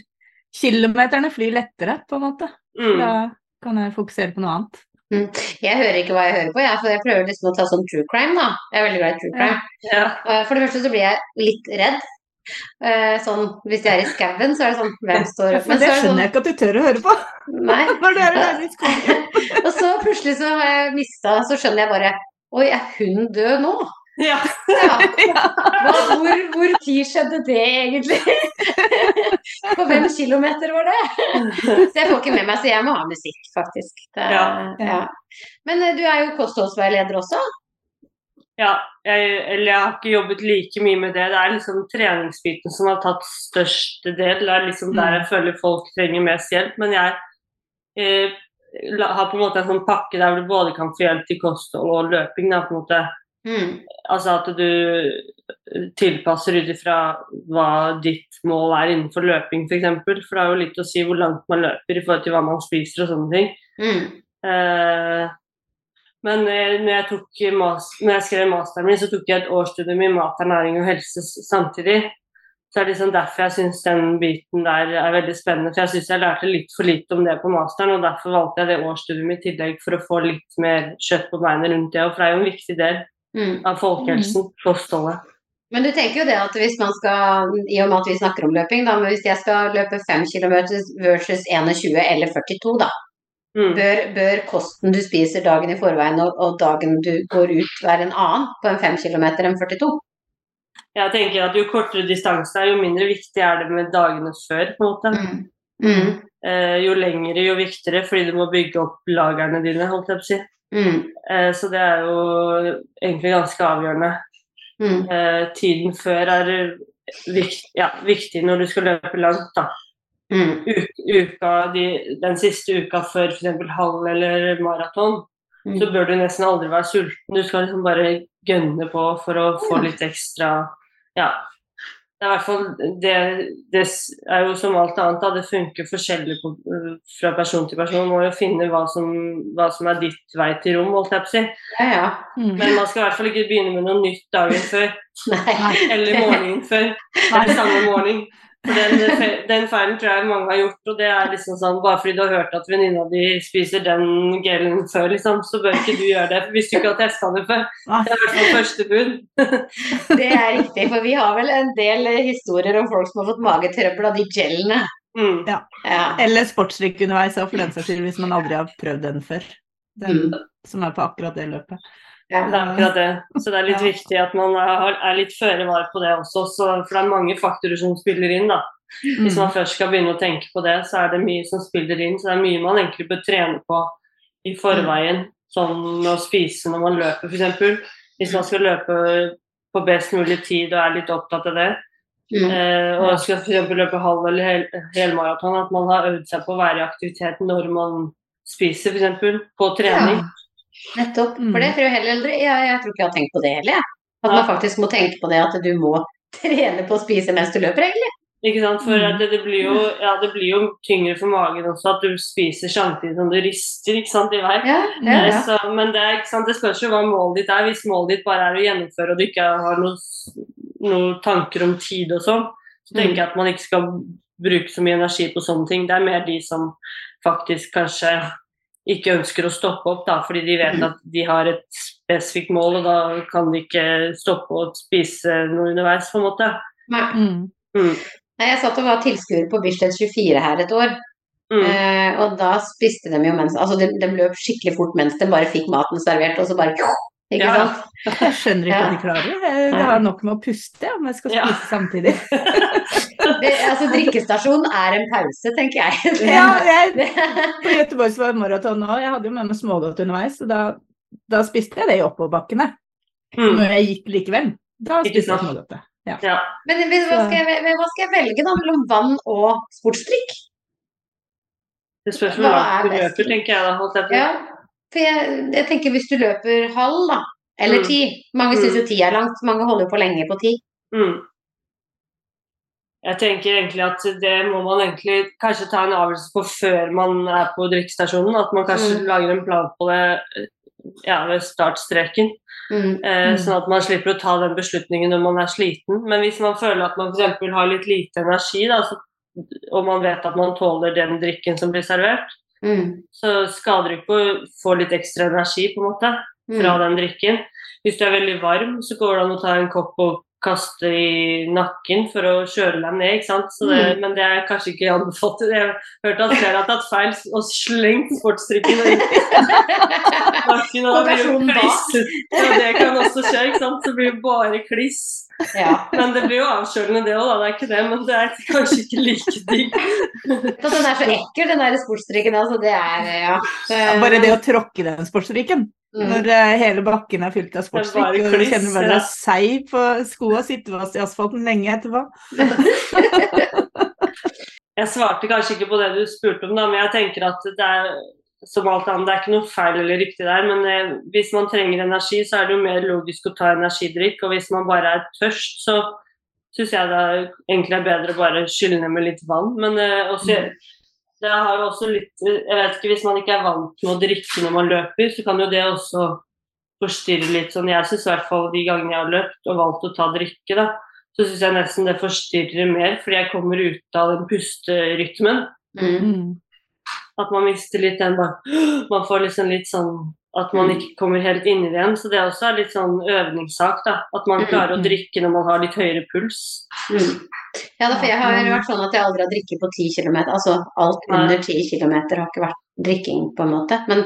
kilometerne flyr lettere, på en måte. Mm. Da kan jeg fokusere på noe annet. Jeg hører ikke hva jeg hører på, jeg, for jeg prøver liksom å ta sånn true crime, da. Jeg er veldig glad i true crime. ja. Ja. For det første så blir jeg litt redd. Eh, Sånn, hvis jeg er i skauen, så er det sånn Hvem står opp? Men det er skjønner sånn jeg ikke at du tør å høre på Nei. når du er i skogen. Og så plutselig så har jeg mista Så skjønner jeg bare Oi, er hun død nå? ja. Ja. Hva, hvor, hvor tid skjedde det egentlig? På hvem kilometer var det? Så jeg får ikke med meg, så jeg må ha musikk, faktisk. Det, Ja. ja. Men eh, du er jo kostholdsveileder også? Ja, jeg, eller jeg har ikke jobbet like mye med det. Det er liksom treningsbiten som har tatt største del. Det er liksom der jeg føler folk trenger mest hjelp. Men jeg eh, har på en måte en sånn pakke der du både kan få hjelp til kosthold og løping. Da, på en måte. Mm. Altså at du eh, tilpasser ut ifra hva ditt mål er innenfor løping, f.eks. For, eksempel. for det er jo litt å si hvor langt man løper i forhold til hva man spiser og sånne ting. Mm. Eh, men eh, når jeg, tok master, når jeg skrev masteren min, så tok jeg et årsstudium i mat, ernæring og helse samtidig. Så det er liksom derfor jeg syns den biten der er veldig spennende. For jeg syns jeg lærte litt for lite om det på masteren, og derfor valgte jeg det årsstudiet i tillegg for å få litt mer kjøtt på beinet rundt det. Og for det er jo en viktig del Mm. av folkehelsen, kostholdet. Men du tenker jo det at hvis man skal, i og med at vi snakker om løping, da, men hvis jeg skal løpe 5 km versus 21 eller 42, da, Mm. bør, bør kosten du spiser dagen i forveien og, og dagen du går ut være en annen på en 5 km enn 42? Jeg tenker at Jo kortere distanse er, jo mindre viktig er det med dagene før. på en måte. Mm. Mm. Eh, jo lengre, jo viktigere, fordi du må bygge opp lagrene dine. holdt jeg på å si. Mm. Eh, så det er jo egentlig ganske avgjørende. Mm. Eh, tiden før er vikt, ja, viktig når du skal løpe langt. da. Mm. Uka, de, den siste uka før f.eks. halv eller maraton, Mm. så bør du nesten aldri være sulten. Du skal liksom bare gønne på for å få litt ekstra Ja. Det er i hvert fall det, det er jo som alt annet, da. Det funker forskjellig på, fra person til person. Man må jo finne hva som, hva som er ditt vei til rom, holdt jeg på å si. Ja, ja. Mm. Men man skal i hvert fall ikke begynne med noe nytt dagen før. Nei. Eller morgenen før. Eller samme morgen. Den, den feilen tror jeg mange har gjort. Og det er liksom sånn, Bare fordi du har hørt at venninna di spiser den gelen før, liksom, så bør ikke du gjøre det hvis du ikke har testa det før. Det er i hvert fall første bud. Det er riktig, for vi har vel en del historier om folk som har fått magetrøbbel av de gelene. Mm. Ja. Eller sportsdrikk underveis, for den saks skyld, hvis man aldri har prøvd den før. Den Mm. som er på akkurat det løpet. Ja. Det er akkurat det. Så det er litt Ja. viktig at man er, litt føre var på det også. Så, for det er mange faktorer som spiller inn. da. Hvis man Mm. først skal begynne å tenke på det, så er det mye som spiller inn. Så det er mye man egentlig bør trene på i forveien. Sånn med å spise når man løper, f.eks. Hvis man skal løpe på best mulig tid og er litt opptatt av det. Mm. Eh, og skal f.eks. løpe halv eller hel, helmaraton, at man har øvd seg på å være i aktivitet når man spiser, f.eks. På trening. Nettopp. Mm. For det tror jeg heller aldri jeg, jeg tror ikke jeg har tenkt på det heller, jeg. At man faktisk må tenke på det at du må trene på å spise mens du løper, egentlig. Ikke sant? For Mm. det, det, blir jo, ja, det blir jo tyngre for magen også at du spiser samtidig som du rister ikke sant, i vei. Ja, ja, ja. Så, men det, er, ikke sant, det spørs jo hva målet ditt er. Hvis målet ditt bare er å gjennomføre og du ikke har noen noe tanker om tid og sånn, så tenker Mm. jeg at man ikke skal bruke så mye energi på sånne ting. Det er mer de som faktisk kanskje ikke ønsker å stoppe opp, da, fordi de vet at de har et spesifikt mål, og da kan de ikke stoppe å spise noe underveis, på en måte. Nei. Mm. Mm. Nei, Jeg satt og var tilskuer på Bislett 24 her et år, Mm. eh, og da spiste de jo mens Altså, de, de løp skikkelig fort mens de bare fikk maten servert, og så bare Ikke Ja. sant? Jeg skjønner ikke Ja. at de klarer det. Har nok med å puste om jeg skal Ja. spise samtidig. Det, altså, drikkestasjon er en pause, tenker jeg. Ja, jeg, på Göteborgs var maraton nå, jeg hadde jo med meg smågodt underveis, og da, da spiste jeg det i oppoverbakkene. Mm. Når jeg gikk likevel, da spiste jeg smågodtet. Ja. Ja. Men hva skal, jeg, hva skal jeg velge da mellom vann og sportsdrikk? Det spørs Hva er løper, tenker jeg da. Holdt jeg på. Ja, for jeg, jeg tenker hvis du løper halv, da, eller Mm. ti Mange syns jo ti er langt, mange holder på lenge på ti. Mm. Jeg tenker egentlig at det må man egentlig kanskje ta en avgjørelse på før man er på drikkestasjonen. At man kanskje Mm. lager en plan på det ja, ved startstreken. Mm. Eh, Mm. Sånn at man slipper å ta den beslutningen når man er sliten. Men hvis man føler at man f.eks. har litt lite energi, da, så, og man vet at man tåler den drikken som blir servert, Mm. så skader det ikke å få litt ekstra energi på en måte fra Mm. den drikken. Hvis du er veldig varm, så går det an å ta en kopp og kaste i nakken for å kjøle dem ned. ikke sant? Så det, Mm. Men det er kanskje ikke anbefalt. Jeg har hørt at flere har tatt feil og slengt sportsdrikken i nakken. Og det blir kliss. Ja, det kan også skje, ikke sant. Så blir det bare kliss. Ja. Men det blir jo avkjølende det òg, da. Det er ikke det, men det er kanskje ikke like digg. Så den er så ekkel, den der sportsdrikken. Altså, det er ja. Ja, Bare det å tråkke den sportsdrikken, Mm. når eh, hele bakken er fylt av sportsdrikk, og du kjenner bare deg seig på skoa, sitter fast i asfalten lenge etterpå. Jeg svarte kanskje ikke på det du spurte om, da, men jeg tenker at det er som alt annet, det er ikke noe feil eller riktig der. Men eh, hvis man trenger energi, så er det jo mer logisk å ta energidrikk. Og hvis man bare er tørst, så syns jeg det er, egentlig er bedre å bare skylle ned med litt vann. Men eh, også, det har jo også litt Jeg vet ikke, hvis man ikke er vant med å drikke når man løper, så kan jo det også forstyrre litt. Sånn, jeg syns i hvert fall de gangene jeg har løpt og valgt å ta drikke, da, så syns jeg nesten det forstyrrer mer, fordi jeg kommer ut av den pusterytmen. Mm. Mm. At man mister litt den bare Man får liksom litt sånn at man ikke kommer helt inn i det igjen. Så det også er litt sånn øvningssak, da. At man Mm, klarer å mm. drikke når man har litt høyere puls. Mm. Ja, for jeg har vært sånn at jeg aldri har drikket på 10 km. Altså alt under 10 km har ikke vært drikking, på en måte. Men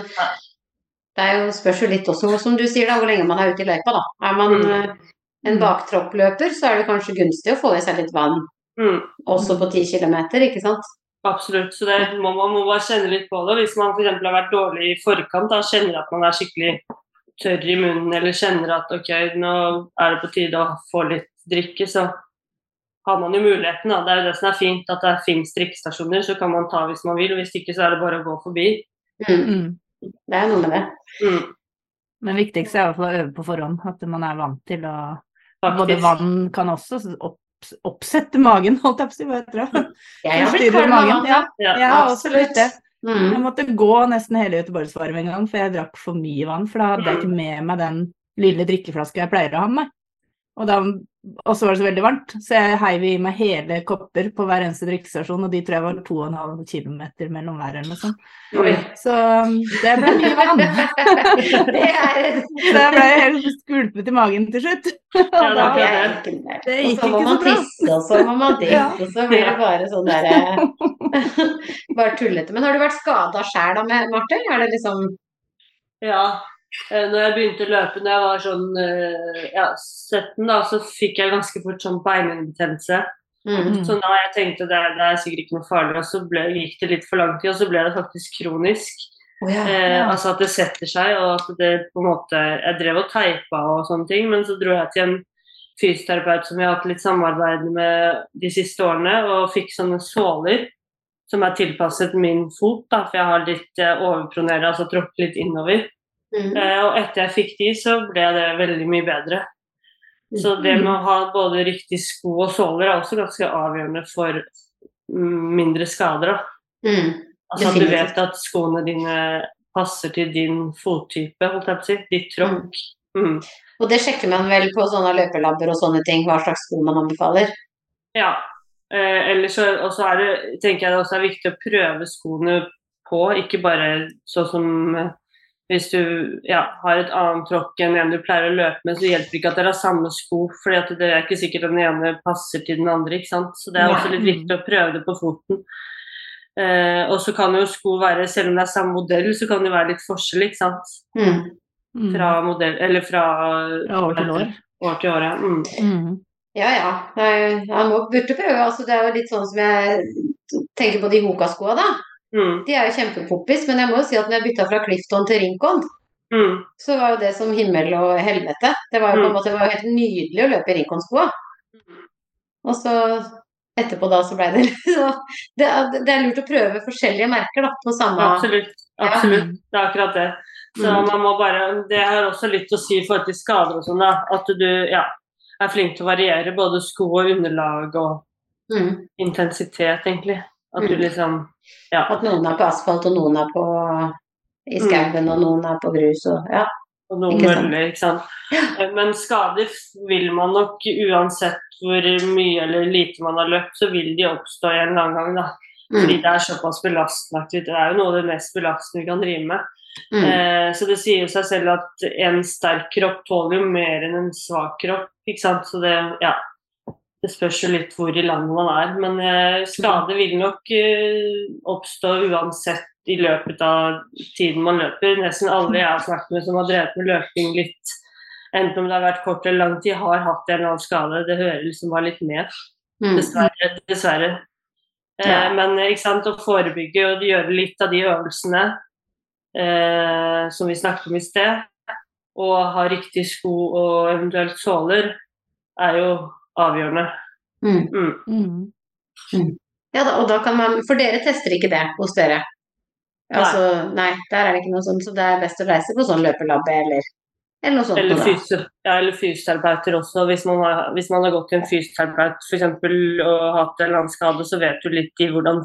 det er jo, spørs jo litt også, som du sier, da, hvor lenge man er ute i løypa, da. Er man Mm. eh, en baktroppløper, så er det kanskje gunstig å få i seg litt vann Mm, også på 10 km, ikke sant? Absolutt. Så det må man må bare kjenne litt på det. Hvis man f.eks. har vært dårlig i forkant, da kjenner at man er skikkelig tørr i munnen, eller kjenner at ok, nå er det på tide å få litt drikke, så har man jo muligheten. Da. Det er jo det som er fint, at det finnes drikkestasjoner, så kan man ta hvis man vil. og Hvis ikke, så er det bare å gå forbi. Mm. Mm. Det er noe med det. Mm, Men viktigst er i hvert fall å øve på forhånd, at man er vant til å Både vann kan også opp, oppsette magen, holdt jeg på å si, hva heter det? Kvalm av magen, Ja, ja. Ja. Absolutt. det. Mm. Jeg måtte gå nesten hele Göteborgsvarmen en gang, for jeg drakk for mye vann. For da hadde jeg ikke med meg den lille drikkeflaska jeg pleier å ha med. Og da og så var det så veldig varmt, så jeg heiv i meg hele kopper på hver eneste drikkestasjon, og de tror jeg var 2,5 km mellom hver eller noe sånt. Så um, det ble mye vann. det er Så jeg ble helt skvulpet i magen til slutt. Ja, da, er det det. gikk ikke så man bra. tisse, og så må man Ja. og så blir det bare sånn derre Bare tullete. Men har du vært skada sjæl da, Martin? Marte? Er det liksom Ja. Eh, Når jeg begynte å løpe når jeg var sånn eh, ja, 17, da, så fikk jeg ganske fort sånn beinhinnebetennelse. mm. Mm. Så da jeg tenkte det, det er sikkert ikke noe farlig, og så ble, gikk det litt for lang tid, og så ble det faktisk kronisk. Å ja. Eh, Altså at det setter seg, og at det på en måte Jeg drev og teipa og sånne ting, men så dro jeg til en fysioterapeut som jeg har hatt litt samarbeid med de siste årene, og fikk sånne såler som er tilpasset min fot, da, for jeg har litt eh, overpronert, altså tråkket litt innover. Mm. Eh, og etter jeg fikk de, så ble det veldig mye bedre. Så det med å ha både riktig sko og såler er også ganske avgjørende for mm, mindre skader. Mm. Altså at du vet at skoene dine passer til din fottype, holdt jeg på å si. Ditt tråkk. Mm. Og det sjekker man vel på sånne løpelabber og sånne ting, hva slags sko man anbefaler. Ja. Eh, ellers så, det, tenker jeg det også er viktig å prøve skoene på, ikke bare sånn som eh, hvis du ja, har et annet tråkk enn en du pleier å løpe med, så hjelper det ikke at dere har samme sko, for det er ikke sikkert den ene passer til den andre. ikke sant? Så det er også litt viktig å prøve det på foten. Eh, og så kan jo sko være, selv om det er samme modell, så kan det være litt forskjell, ikke sant. Mm. Mm. Fra modell, eller fra Fra år til år. år til år, ja. Mm. Mm. Ja ja, jeg, jeg må, burde prøve. Altså, det er jo litt sånn som jeg tenker på de Hoka-skoa, da. Mm. De er jo kjempepoppis, men jeg må jo si at når jeg bytta fra Clifton til Rincon, Mm. så var jo det som himmel og helvete. Det var jo på en Mm. måte det var helt nydelig å løpe i Rincon-skoa. Og så etterpå da så ble det så det, det er lurt å prøve forskjellige merker da, på samme Absolutt. Absolutt. Det er akkurat det. Så Mm. man må bare Det har også litt å si i forhold til skader og sånn, da. At du ja, er flink til å variere både sko og underlag og mm. intensitet, egentlig. At du Mm. liksom Ja. At noen er på asfalt, og noen er på i skauen, og noen er på grus og ja. Og noen Ikke møller, ikke sant. Ja. Men skader vil man nok uansett hvor mye eller lite man har løpt, så vil de oppstå en eller annen gang, da. Fordi Mm. det er såpass belastende aktivitet. Det er jo noe av det mest belastende vi kan drive med. Mm. Eh, så det sier jo seg selv at en sterk kropp tåler jo mer enn en svak kropp, ikke sant. Så det, ja. Det spørs jo litt hvor i landet man er. Men eh, skade vil nok eh, oppstå uansett i løpet av tiden man løper. Nesten alle jeg har snakket med som har drevet med løping litt, enten om det har vært kort eller lang tid, har hatt en eller annen skade. Det hører liksom bare litt med. Mm. Dessverre. dessverre. Eh, Ja. Men sant, å forebygge og gjøre litt av de øvelsene eh, som vi snakket om i sted, og ha riktig sko og eventuelt såler, er jo avgjørende. Mm. Mm. Mm. Ja, da, og da kan man For dere tester ikke det hos dere? Altså, nei, der er det ikke noe sånt, så det er best å reise på sånn løpelabbe eller, eller noe sånt. Eller, noe fysio, ja, eller fysioterapeuter også. Hvis man, har, hvis man har gått til en fysioterapeut for eksempel, og hatt en eller annen skade, så vet du litt i hvordan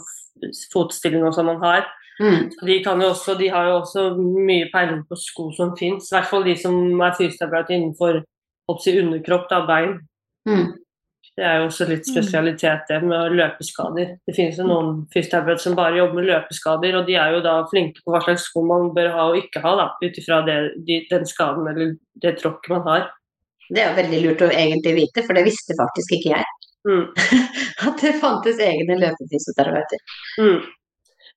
fotstilling og sånn man har. Mm. De, også, de har jo også mye peiling på sko som fins. I hvert fall de som er fysioterapeuter innenfor oppsi underkropp, da, bein. Mm. Det er jo også litt spesialitet det med løpeskader. Det finnes jo noen fysioterapeuter som bare jobber med løpeskader, og de er jo da flinke på hva slags sko man bør ha og ikke ha, ut ifra de, den skaden eller det tråkket man har. Det er jo veldig lurt å egentlig vite, for det visste faktisk ikke jeg. Mm. At det fantes egne løpefysioterapeuter. Mm.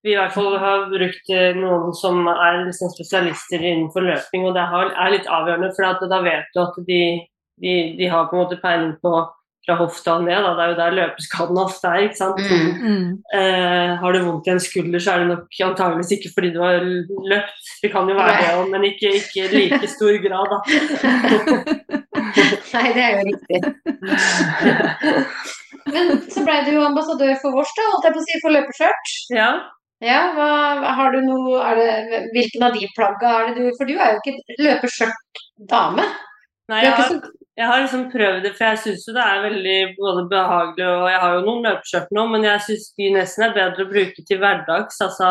Vi i hvert fall har brukt eh, noen som er liksom spesialister innenfor løping, og det er litt avgjørende, for da vet du at de, de, de har på en måte peiling på fra hofta og ned, da. det er jo der løpeskaden ofte er. ikke sant? Mm. Mm. Eh, har du vondt i en skulder, så er det nok antageligvis ikke fordi du har løpt. Det kan jo være det òg, men ikke i like stor grad, da. Nei, det er jo riktig. Men så ble du jo ambassadør for vårs, da, holdt jeg på å si, for løpeskjørt. ja. Ja, hva, har du noe er det, Hvilken av de plagga er det du For du er jo ikke løpeskjørt-dame. Nei, er jeg har, så jeg har liksom prøvd det, for jeg syns jo det er veldig både behagelig og Jeg har jo noen løpeskjørt nå, men jeg syns de nesten er bedre å bruke til hverdags. Altså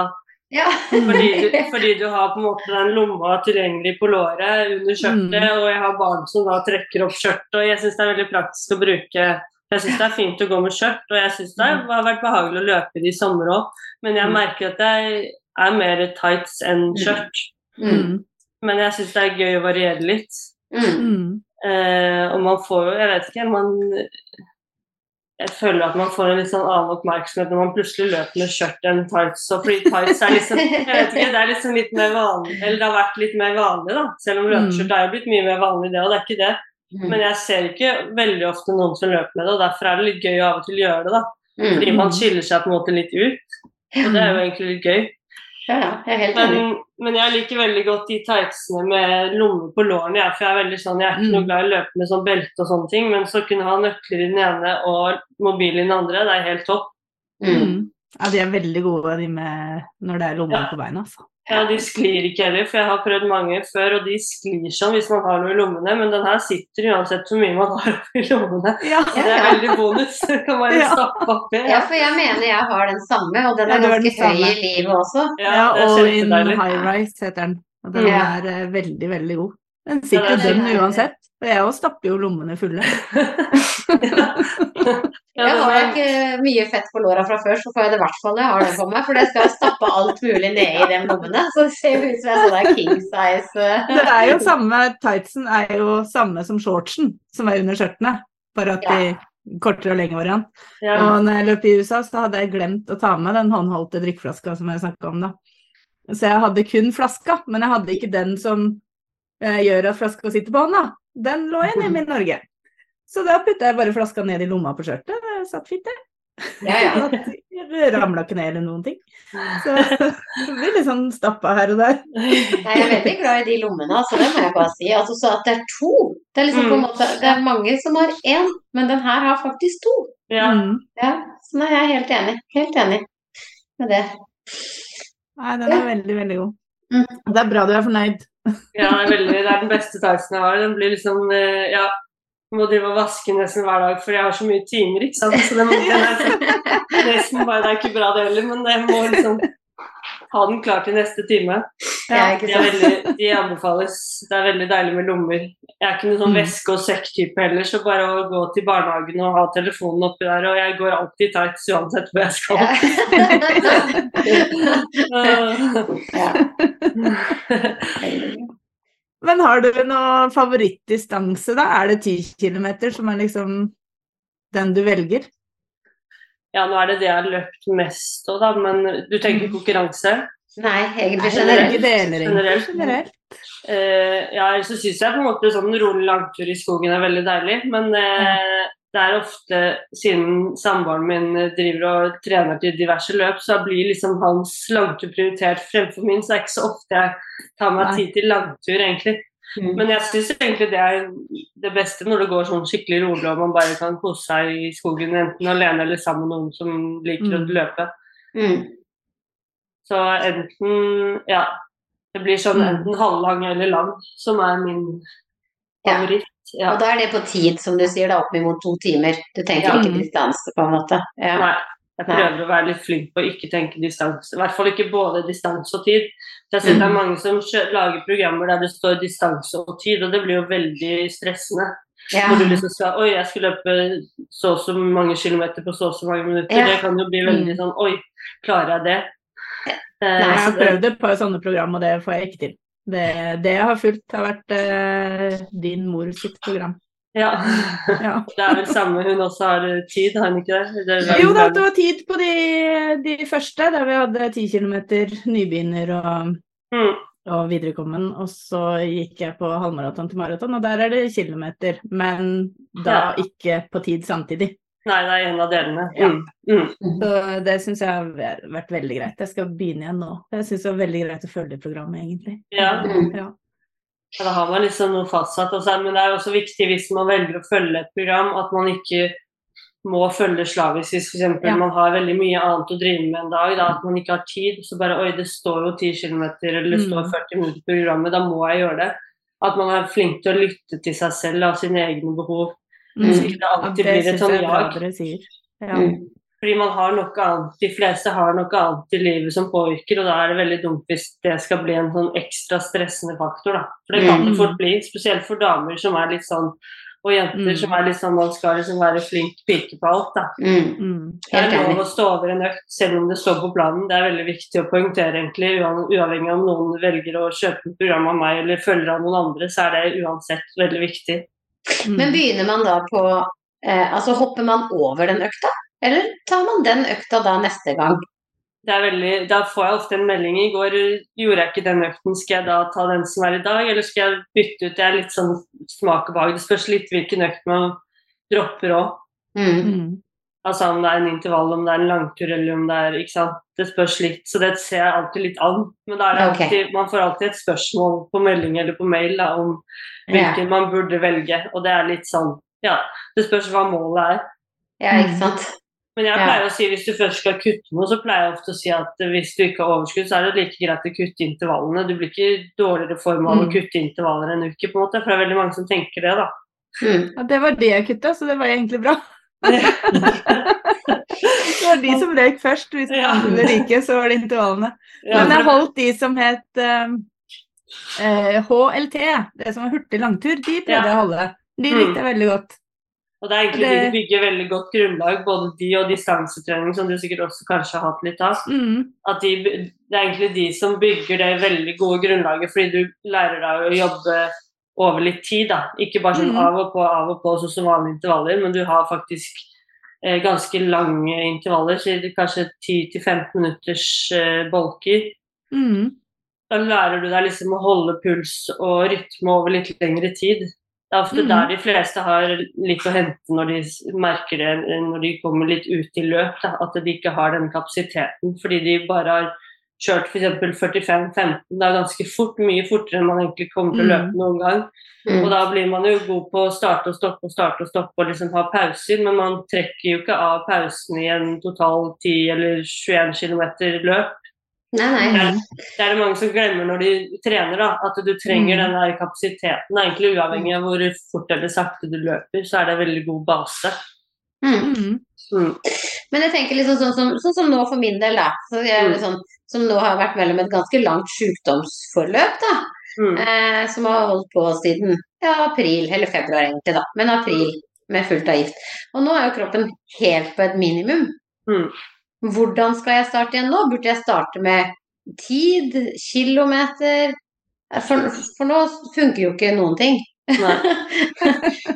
Ja. fordi du, fordi du har på en måte den lomma tilgjengelig på låret under skjørtet, og jeg har barn som da trekker opp skjørtet, og jeg syns det er veldig praktisk å bruke jeg syns det er fint å gå med skjørt, og jeg syns det har vært behagelig å løpe i det i sommer òg, men jeg Mm. merker at jeg er mer tights enn skjørt. Mm. Mm. Men jeg syns det er gøy å variere litt. Mm. Mm. Eh, og man får jo, jeg vet ikke, man Jeg føler at man får en litt sånn annen oppmerksomhet når man plutselig løper med skjørt enn tights. Og fordi tights er liksom Jeg vet ikke, det er liksom litt mer vanlig Eller det har vært litt mer vanlig, da. Selv om løpeskjørt er jo blitt mye mer vanlig, det, og det er ikke det. Mm. Men jeg ser ikke veldig ofte noen som løper med det, og derfor er det litt gøy å av og til gjøre det, da. Mm. Fordi man skiller seg på en måte litt ut. Og det er jo egentlig litt gøy. Ja, ja, jeg er helt Men, enig. men jeg liker veldig godt de tightsene med lommer på lårene. Jeg, for jeg er veldig sånn, jeg er ikke Mm. noe glad i å løpe med sånn belte og sånne ting, men så kunne ha nøkler i den ene og mobil i den andre, det er helt topp. Mm. Mm. Ja, de er veldig gode, de med når det er lommer Ja. på beina, altså. Ja, De sklir ikke heller, for jeg har prøvd mange før, og de sklir sånn hvis man har noe i lommene, men den her sitter uansett hvor mye man har i lommene. Ja. Det er veldig bonus. Kan bare Ja. stappe oppi. Ja, for jeg mener jeg har den samme, og den er ganske høy i livet også. Ja, Ja, og in high rise heter den. Og den Ja. er eh, veldig, veldig god. Den sitter jo dønn uansett. Og jeg òg stapper jo lommene fulle. Ja, Jeg har ikke mye fett på låra fra før, så får jeg det i hvert fall jeg har det på meg. For jeg skal stappe alt mulig ned i de lommene. Så det ser ut som jeg sånn er king size. Det er jo samme, tightsen er jo samme som shortsen, som er under skjørtene. Bare at de kortere og lengre variant. ja. Og når jeg løp i USA, så hadde jeg glemt å ta med den håndholdte drikkeflaska som jeg snakka om, da. Så jeg hadde kun flaska, men jeg hadde ikke den som eh, gjør at flaska sitter på hånda. Den lå igjen hjemme i Norge. Så da putta jeg bare flaska ned i lomma på skjørtet. Det satt fint, det. Ja, ja. Det ramla ikke ned eller noen ting. Så det blir litt sånn stappa her og der. Nei, jeg er veldig glad i de lommene, altså, det må jeg bare si. Altså, så at det er to Det er liksom på en Mm. måte Det er mange som har én, men den her har faktisk to. ja. Mm. Ja, så nei, jeg er helt enig. Helt enig med det. Nei, den er veldig, veldig god. Mm. Det er bra du er fornøyd. Ja, det veldig, det er den beste tightsen jeg har. Den blir liksom eh, Ja, jeg må drive og vaske nesten hver dag, for jeg har så mye timer, ikke sant. Så den, den er nesten bare Det er ikke bra, det heller, men det må liksom ha den klar til neste time. Ja, ikke De, veldig, de anbefales. Det er veldig deilig med lommer. Jeg er ikke noen sånn Mm. veske- og sekktype heller, så bare å gå til barnehagen og ha telefonen oppi der, og jeg går alltid i tights uansett hvor jeg skal. Ja. Men har du noe favorittdistanse, da? Er det 10 km som er liksom den du velger? Ja, nå er det det jeg har løpt mest av, da, men du tenker konkurranse? Nei, egentlig generelt. deler. Generelt. Generelt. Uh, ja, så syns jeg på en måte sånn rolig langtur i skogen er veldig deilig, men uh, det er ofte, siden samboeren min driver og trener til diverse løp, så blir liksom hans langtur prioritert fremfor min, så det er ikke så ofte jeg tar meg tid til langtur, egentlig. Mm. Men jeg syns egentlig det er det beste når det går sånn skikkelig rolig og man bare kan kose seg i skogen, enten alene eller sammen med noen som liker å Mm. løpe. Mm. Så enten Ja. Det blir sånn Mm. enten halvlang eller lang som er min favoritt. Ja. Og da er det på tid, som du sier, da opp mot to timer. Du tenker Ja. ikke distanse, på en måte. Ja. Nei. Jeg Nei. prøver å være litt flink på å ikke tenke distanse. I hvert fall ikke både distanse og tid. Så jeg har sett det er Mm. mange som lager programmer der det står distanse og tid, og det blir jo veldig stressende. Ja. Når du liksom skal Oi, jeg skal løpe så og så mange kilometer på så og så mange minutter. Ja. Det kan jo bli veldig Mm. sånn Oi, klarer jeg det? Nei, Jeg har prøvd et par sånne program, og det får jeg ikke til. Det, det jeg har fulgt, har vært uh, din mor sitt program. Ja. Ja. Det er vel samme, hun også har eh, tid, har hun ikke det? det Jo da, det var tid på de, de første, der vi hadde 10 km nybegynner og, Mm. og viderekommen. Og så gikk jeg på halvmaraton til maraton, og der er det kilometer. Men da Ja. ikke på tid samtidig. Nei, det er en av delene. Ja. Mm. Mm. Så det syns jeg har vært veldig greit. Jeg skal begynne igjen nå. Jeg syns det var veldig greit å følge programmet, egentlig. Ja. Ja. Ja, Da har man liksom noe fastsatt. Så, men det er også viktig hvis man velger å følge et program, at man ikke må følge slavisk. Hvis f.eks. Ja. man har veldig mye annet å drive med en dag, da, at man ikke har tid. Så bare oi, det står jo 10 km eller det Mm. står 40 minutter på programmet, da må jeg gjøre det. At man er flink til å lytte til seg selv og sine egne behov. Mm. Så ikke det Ja, alltid det blir et sånn jag. Ja. Mm. Fordi man har noe annet, De fleste har noe annet i livet som påvirker, og da er det veldig dumt hvis det skal bli en sånn ekstra stressende faktor. da. For det kan det Mm. fort bli, spesielt for damer som er litt sånn, og jenter Mm. som er litt sånn man skal liksom være flink pike på alt. da. Mm. Mm. Det er Helt lov å stå over en økt selv om det står på planen. Det er veldig viktig å poengtere, egentlig, Uavhengig uavhengig om noen velger å kjøpe et program av meg eller følger av noen andre, så er det uansett veldig viktig. Mm. Men begynner man da på eh, Altså hopper man over den økta, eller tar man den økta da neste gang? det er veldig, da får jeg ofte en melding i går gjorde jeg ikke den økten, skal jeg da ta den som er i dag, eller skal jeg bytte ut? Det er litt sånn smak og behag. Det spørs litt hvilken økt man dropper òg. Mm. Mm. Altså om det er en intervall, om det er en langtur eller om det er ikke sant? Det spørs litt, så det ser jeg alltid litt an. Men da er det Ok. alltid, man får alltid et spørsmål på melding eller på mail da, om hvilken man burde velge, og det er litt sånn Ja, det spørs hva målet er. Ja, ikke sant. Men jeg Ja. pleier å si hvis du først skal kutte noe, så pleier jeg ofte å si at hvis du ikke har overskudd, så er det like greit å kutte intervallene. Du blir ikke dårligere form av å Mm. kutte intervaller en uke, på en måte, for det er veldig mange som tenker det, da. Mm. Ja, det var det jeg kutta, så det var egentlig bra. Det var de som røyk først. Hvis Ja. andre ble så var det intervallene. Ja, Men jeg holdt de som het eh, eh, HLT, det som er hurtig langtur, de prøvde Ja. jeg å holde. De Mm. likte jeg veldig godt. Og det er egentlig Det- de bygger veldig godt grunnlag, både de og distansetrening, som du sikkert også kanskje har hatt litt av. Mm. At de, det er egentlig de som bygger det veldig gode grunnlaget, fordi du lærer deg å jobbe over litt tid. da. Ikke bare sånn Mm. av og på, av og på, sånn som vanlige intervaller, men du har faktisk eh, ganske lange intervaller, så det er kanskje 10-15 minutters eh, bolker. Mm. Da lærer du deg liksom å holde puls og rytme over litt lengre tid. Det er ofte mm. der de fleste har litt å hente når de merker det når de kommer litt ut i løp, da, at de ikke har den kapasiteten. Fordi de bare har kjørt f.eks. 45-15, det er ganske fort, mye fortere enn man egentlig kommer til å løpe Mhm. noen gang. Mm. Og da blir man jo god på å starte og stoppe og starte og stoppe og liksom ha pauser, men man trekker jo ikke av pausen i en total 10 eller 21 km løp. Nei, nei. Det er, det er det mange som glemmer når de trener, da, at du trenger Mm. den der kapasiteten. Egentlig uavhengig av hvor fort eller sakte du løper, så er det en veldig god base. Mm. Mm. Mm. Men jeg tenker liksom sånn som, sånn som nå for min del, da. Mm. sånn, som nå har vært mellom et ganske langt sykdomsforløp, da. Mm. Eh, som har holdt på siden ja, april, eller februar egentlig, da. Men april med fullt av gift. Og nå er jo kroppen helt på et minimum. Hvordan skal jeg starte igjen nå? Burde jeg starte med tid, kilometer? For, for nå funker jo ikke noen ting. Nei.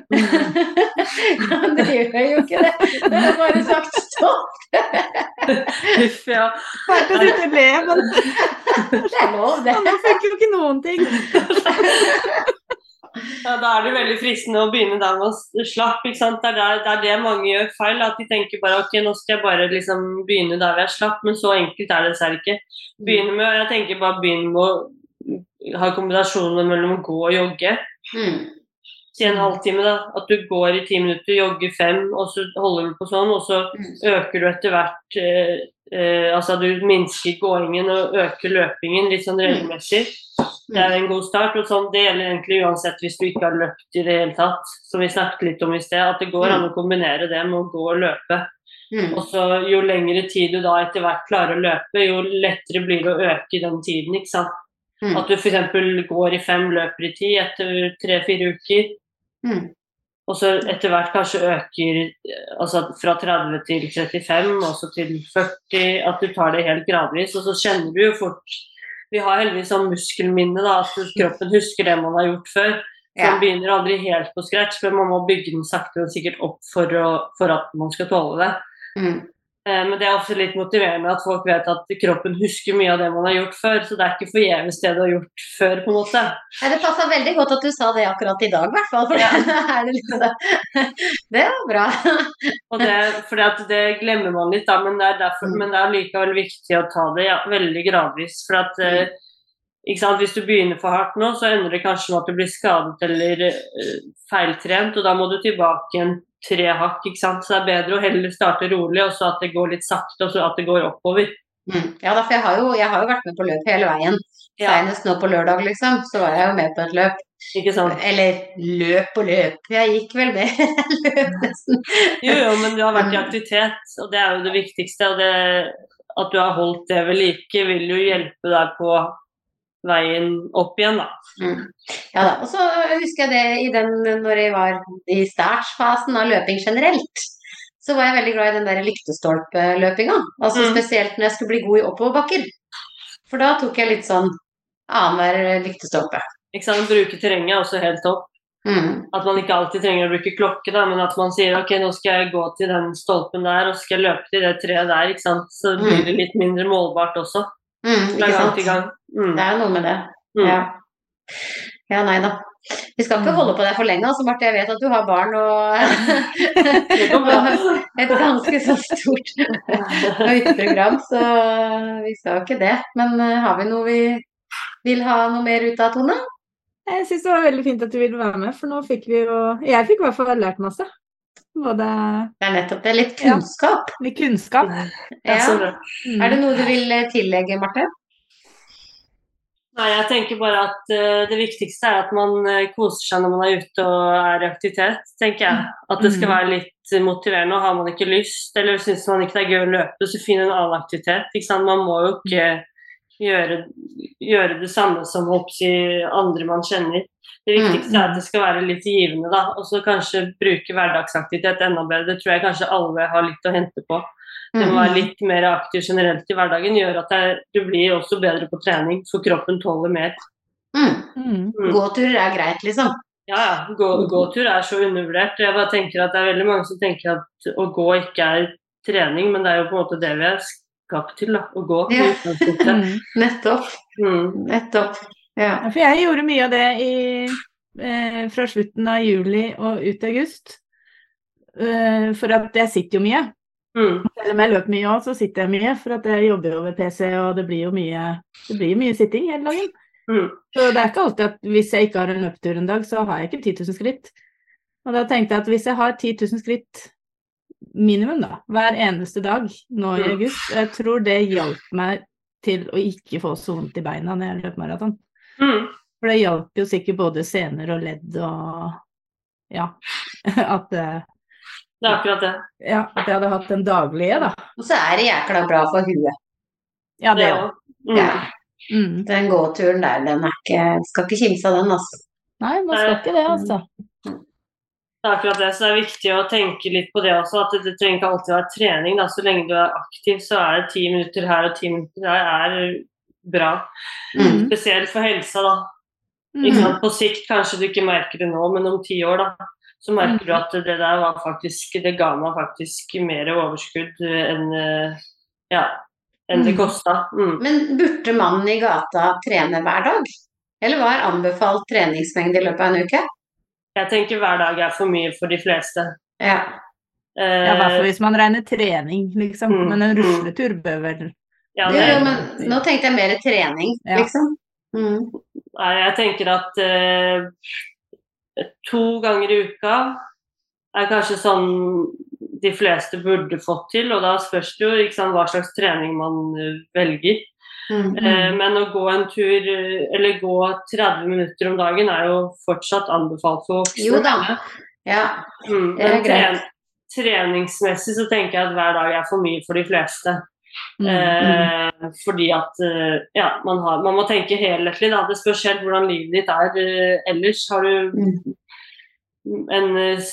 ja, det gjør jo ikke det. Det er bare sagt stopp. Huff, ja. Fælt å sitte og le, men Det er lov, det. nå funker jo ikke noen ting. ja. Da er det veldig fristende å begynne der å slappe, ikke sant? Det er, der, det er det mange gjør feil. At de tenker bare ok, nå skal jeg bare liksom begynne der jeg slapp. Men så enkelt er det dessverre ikke. Begynne med, Jeg tenker bare begynne med å ha kombinasjonen mellom å gå og jogge. Mm. Si en halvtime, da. At du går i ti minutter, jogger fem, og så holder du på sånn. Og så Mm. øker du etter hvert eh, eh, Altså du minsker gåingen og øker løpingen litt sånn regelmessig. Det er en god start. og sånn, Det gjelder egentlig uansett hvis du ikke har løpt i det hele tatt. Som vi snakket litt om i sted. At det går an å kombinere det med å gå og løpe. Mm. Og så Jo lengre tid du da etter hvert klarer å løpe, jo lettere blir det å øke den tiden. ikke sant? Mm. At du f.eks. går i fem, løper i ti etter tre-fire uker. Mm. Og så etter hvert kanskje øker altså fra 30 til 35, og så til 40. At du tar det helt gradvis. Og så kjenner du jo fort Vi har heldigvis sånn muskelminne, da, at kroppen husker det man har gjort før. Så Ja. man begynner aldri helt på scratch, men man må bygge den sakte og sikkert opp for, å, for at man skal tåle det. Mm. Eh, Men det er også litt motiverende at folk vet at kroppen husker mye av det man har gjort før, så det er ikke forgjeves det du har gjort før, på en måte. Ja, det passa veldig godt at du sa det akkurat i dag, i hvert fall. For Ja. det, det, liksom det. det var bra. Og det, at det glemmer man litt, da, men det er, derfor, men det er likevel viktig å ta det ja, veldig gradvis. For at mm. ikke sant? Hvis du begynner for hardt nå, så ender det kanskje med at du blir skadet eller eh, feiltrent, og da må du tilbake igjen tre hakk. ikke sant? Så det er bedre å heller starte rolig, og så at det går litt sakte, og så at det går oppover. Mm. Ja for jeg har, jo, jeg har jo vært med på løp hele veien. Ja. Senest nå på lørdag, liksom, så var jeg jo med på et løp. Ikke sant? Eller løp og løp. Jeg gikk vel med løp, nesten. Jo, jo, men du har vært i aktivitet, og det er jo det viktigste. og det, At du har holdt det ved like, vil jo hjelpe deg på veien opp igjen, da. Mm. Ja da. Og så husker jeg det i den når jeg var i startfasen av løping generelt. Så var jeg veldig glad i den der lyktestolpeløpinga. Altså Mm. spesielt når jeg skulle bli god i oppoverbakker. For da tok jeg litt sånn annenhver lyktestolpe. Ikke sant? Bruke terrenget er også helt topp. Mm. At man ikke alltid trenger å bruke klokke, da, men at man sier ok, nå skal jeg gå til den stolpen der, og skal jeg løpe til det treet der. ikke sant? Så blir det litt mindre målbart også. Mm, ikke sant? Mm. Det er jo noe med det. Mm. Ja. ja, nei da. Vi skal ikke Mm. holde på det for lenge, altså, Marte. Jeg vet at du har barn og et ganske så stort høydeprogram, så vi skal jo ikke det. Men eh, har vi noe vi vil ha noe mer ut av, Tone? Jeg syns det var veldig fint at du ville være med, for nå fikk vi jo Jeg fikk i hvert fall lært masse. Både Det er nettopp det. Litt Ja. kunnskap. litt kunnskap. Ja. Mm. Er det noe du vil eh, tillegge, Marte? Nei, jeg tenker bare at eh, det viktigste er at man eh, koser seg når man er ute og er i aktivitet, tenker jeg. At det skal Mm. være litt motiverende. Og har man ikke lyst, eller syns man ikke det er gøy å løpe, så finn en annen aktivitet. Ikke sant? Man må jo ikke gjøre, gjøre det samme som si, andre man kjenner. Det viktigste er at det skal være litt givende, da. Og så kanskje bruke hverdagsaktivitet enda bedre. Det tror jeg kanskje alle har litt å hente på. Det å være litt mer aktiv generelt i hverdagen gjør at du blir også bedre på trening, for kroppen tåler mer. Mm. Mm. Gåturer er greit, liksom? Ja, ja. Gå, gåtur er så undervurdert. Jeg bare tenker at Det er veldig mange som tenker at å gå ikke er trening, men det er jo på en måte det vi er skapt til, da, å gå. Ja. Nettopp. Mm. Nettopp. Ja. For jeg gjorde mye av det i, eh, fra slutten av juli og ut i august. Uh, for at jeg sitter jo mye. Mm. Selv om jeg løper mye òg, så sitter jeg mye. For at jeg jobber jo ved PC, og det blir jo mye, det blir mye sitting hele dagen. Mm. Så det er ikke alltid at hvis jeg ikke har en løpetur en dag, så har jeg ikke 10 000 skritt. Og da tenkte jeg at hvis jeg har 10 000 skritt minimum da, hver eneste dag nå i august, jeg tror det hjalp meg til å ikke få så vondt i beina når jeg løper maraton. Mm. For det hjalp jo sikkert både sener og ledd og ja, at det er akkurat det. Ja, at jeg hadde hatt den daglige, da. Og så er det jækla bra for huet. Ja, det òg. Mm. Ja. Mm. Den gåturen der, den er ikke Skal ikke kimse av den, altså. Nei, man skal ikke det, altså. Det er akkurat det, så det er viktig å tenke litt på det også. At det, trenger ikke alltid være trening. Da. Så lenge du er aktiv, så er det ti minutter her og ti minutter der er bra. Mm. Spesielt for helsa, da. Mm. På sikt kanskje du ikke merker det nå, men om ti år, da så merker du mm. at det der var faktisk Det ga meg faktisk mer overskudd enn ja, enn det mm. kosta. Mm. Men burde mannen i gata trene hver dag? Eller hva er anbefalt treningsmengde i løpet av en uke? Jeg tenker hver dag er for mye for de fleste. Ja. Eh, ja, hvert fall hvis man regner trening, liksom. Mm, men en rusletur bør vel ja, det, jo, men nå tenkte jeg mer trening, ja. liksom. Mm. Nei, jeg tenker at uh, to ganger i uka er kanskje sånn de fleste burde fått til, og da spørs det jo sant, hva slags trening man eh, velger. Mm -hmm. Men å gå en tur, eller gå 30 minutter om dagen, er jo fortsatt anbefalt for voksne. Jo da. Ja, mm, det greit. Treningsmessig så tenker jeg at hver dag er for mye for de fleste. Mm. Eh, fordi at ja, man, har, man, må tenke helhetlig. Da. Det spørs helt hvordan livet ditt er eh, ellers. Har du mm. En uh,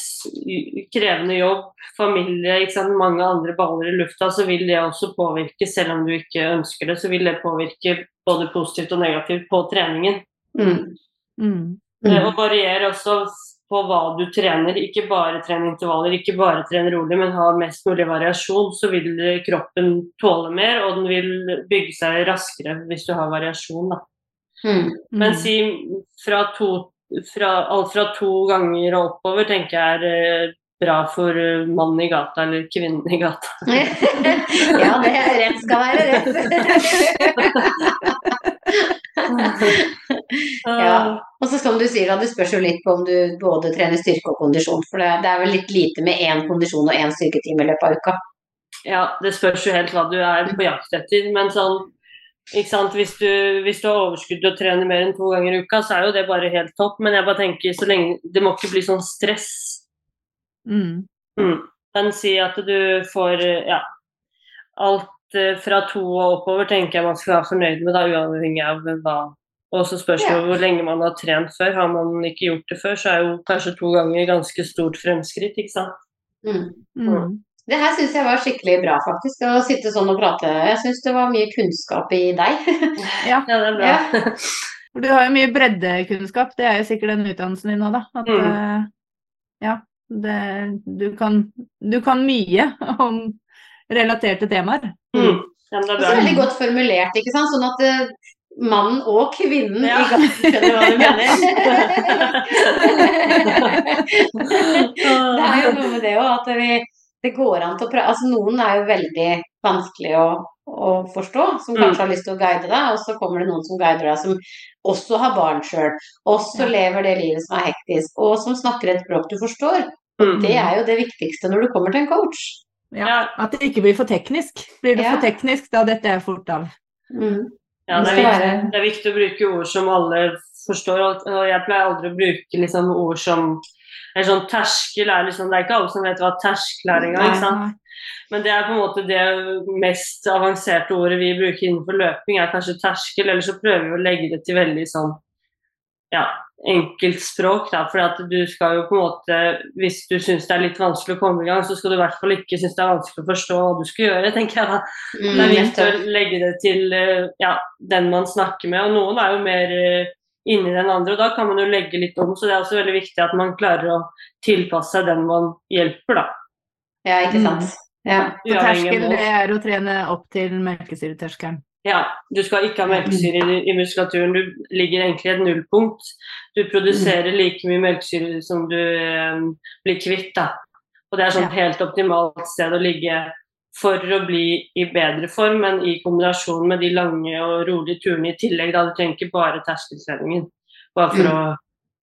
krevende jobb, familie, mange andre baller i lufta, så vil det også påvirke, selv om du ikke ønsker det, så vil det påvirke både positivt og negativt på treningen. Mm. Mm. Det varierer også på hva du trener. Ikke bare trene intervaller, ikke bare trene rolig, men ha mest mulig variasjon. Så vil kroppen tåle mer, og den vil bygge seg raskere hvis du har variasjon. Da. Mm. Men mm. si fra, to, fra alt fra to ganger og oppover tenker jeg er eh, bra for eh, mannen i gata eller kvinnen i gata. ja, det er rett skal være rett. ja. Og så som du sier, at det spørs jo litt på om du både trener styrke og kondisjon. For det, er vel litt lite med én kondisjon og én styrketime i løpet av uka. Ja, det spørs jo helt hva du er på jakt etter. Men sånn? Hvis, du, hvis du har overskudd og trener mer enn to ganger i uka, så er jo det bare helt topp. Men jeg bare tenker så lenge Det må ikke bli sånn stress. Mm. Mm. Men si at du får ja, alt Eh, fra to og oppover tenker jeg man skal være fornøyd med, da, uavhengig av hva. Og så spørs det ja. hvor lenge man har trent før. Har man ikke gjort det før, så er jo kanskje to ganger ganske stort fremskritt, ikke sant. Mm. Mm. Det her syns jeg var skikkelig bra, faktisk. Å sitte sånn og prate. Jeg syns det var mye kunnskap i deg. ja. ja, det er bra. Ja. Du har jo mye breddekunnskap, det er jo sikkert den utdannelsen din nå, da. At, mm. Eh, ja, det, du, kan, du kan mye om relaterte temaer. Mm. Ja, det er bra. veldig godt formulert, ikke sant. Sånn at uh, mannen og kvinnen ja. i gaten skjønner hva du mener. det er jo noe med det òg, at vi, det går an til å prøve Altså noen er jo veldig vanskelig å, å forstå, som mm. kanskje mm. har lyst til å guide deg, og så kommer det noen som guider deg som også har barn sjøl, også ja. lever det livet som er hektisk, og som snakker et språk du forstår. Og mm. det er jo det viktigste når du kommer til en coach. Ja, At det ikke blir for teknisk. Blir det ja. for teknisk, da detter jeg fort av. Mm. Ja, det er, viktig, det er, viktig, å bruke ord som alle forstår. Og jeg pleier aldri å bruke liksom ord som eller sånn terskel er liksom Det er ikke alle som vet hva terskel er engang. ikke sant? Men det er på en måte det mest avanserte ordet vi bruker innenfor løping, er kanskje terskel, eller så prøver vi å legge det til veldig sånn ja, enkelt språk. Da, for at du skal jo på en måte, hvis du syns det er litt vanskelig å komme i gang, så skal du i hvert fall ikke synes det er vanskelig å forstå hva du skal gjøre, tenker jeg da. Mm, Det er viktig å legge det til eh, ja, den man snakker med, og noen er jo mer eh, inni den andre, og da kan man jo legge litt om. Så det er også veldig viktig at man klarer å tilpasse seg den man hjelper, da. Ja, ikke sant. Ja. Så terskel, det er å trene opp til melkesyreterskelen. Ja, du skal ikke ha melkesyre i, i muskulaturen. Du ligger egentlig i et nullpunkt. Du produserer like mye melkesyre som du eh, blir kvitt. Da. Og det er sånn helt optimalt sted å ligge for å bli i bedre form, men i kombinasjon med de lange og rolige turene i tillegg. Da. Du trenger ikke bare terskeltreningen, bare for å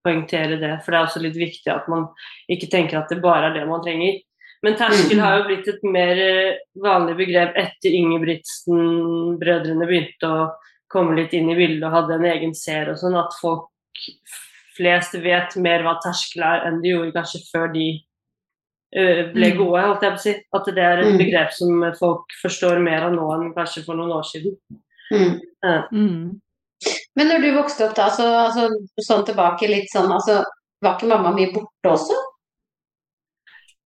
poengtere det. For det er også litt viktig at man ikke tenker at det bare er det man trenger. Men terskel Mm. har jo blitt et mer eh, vanlig begrep etter Ingebrigtsen-brødrene begynte å komme litt inn i bildet og hadde en egen serie og sånn, at folk flest vet mer hva terskel er enn de gjorde kanskje før de ble Mm. gode, holdt jeg på å si. At det er et Mm. begrep som folk forstår mer av nå enn kanskje for noen år siden. Mm. Mm. Men når du vokste opp da, så altså, sånn tilbake litt sånn, altså var ikke mamma mye borte også?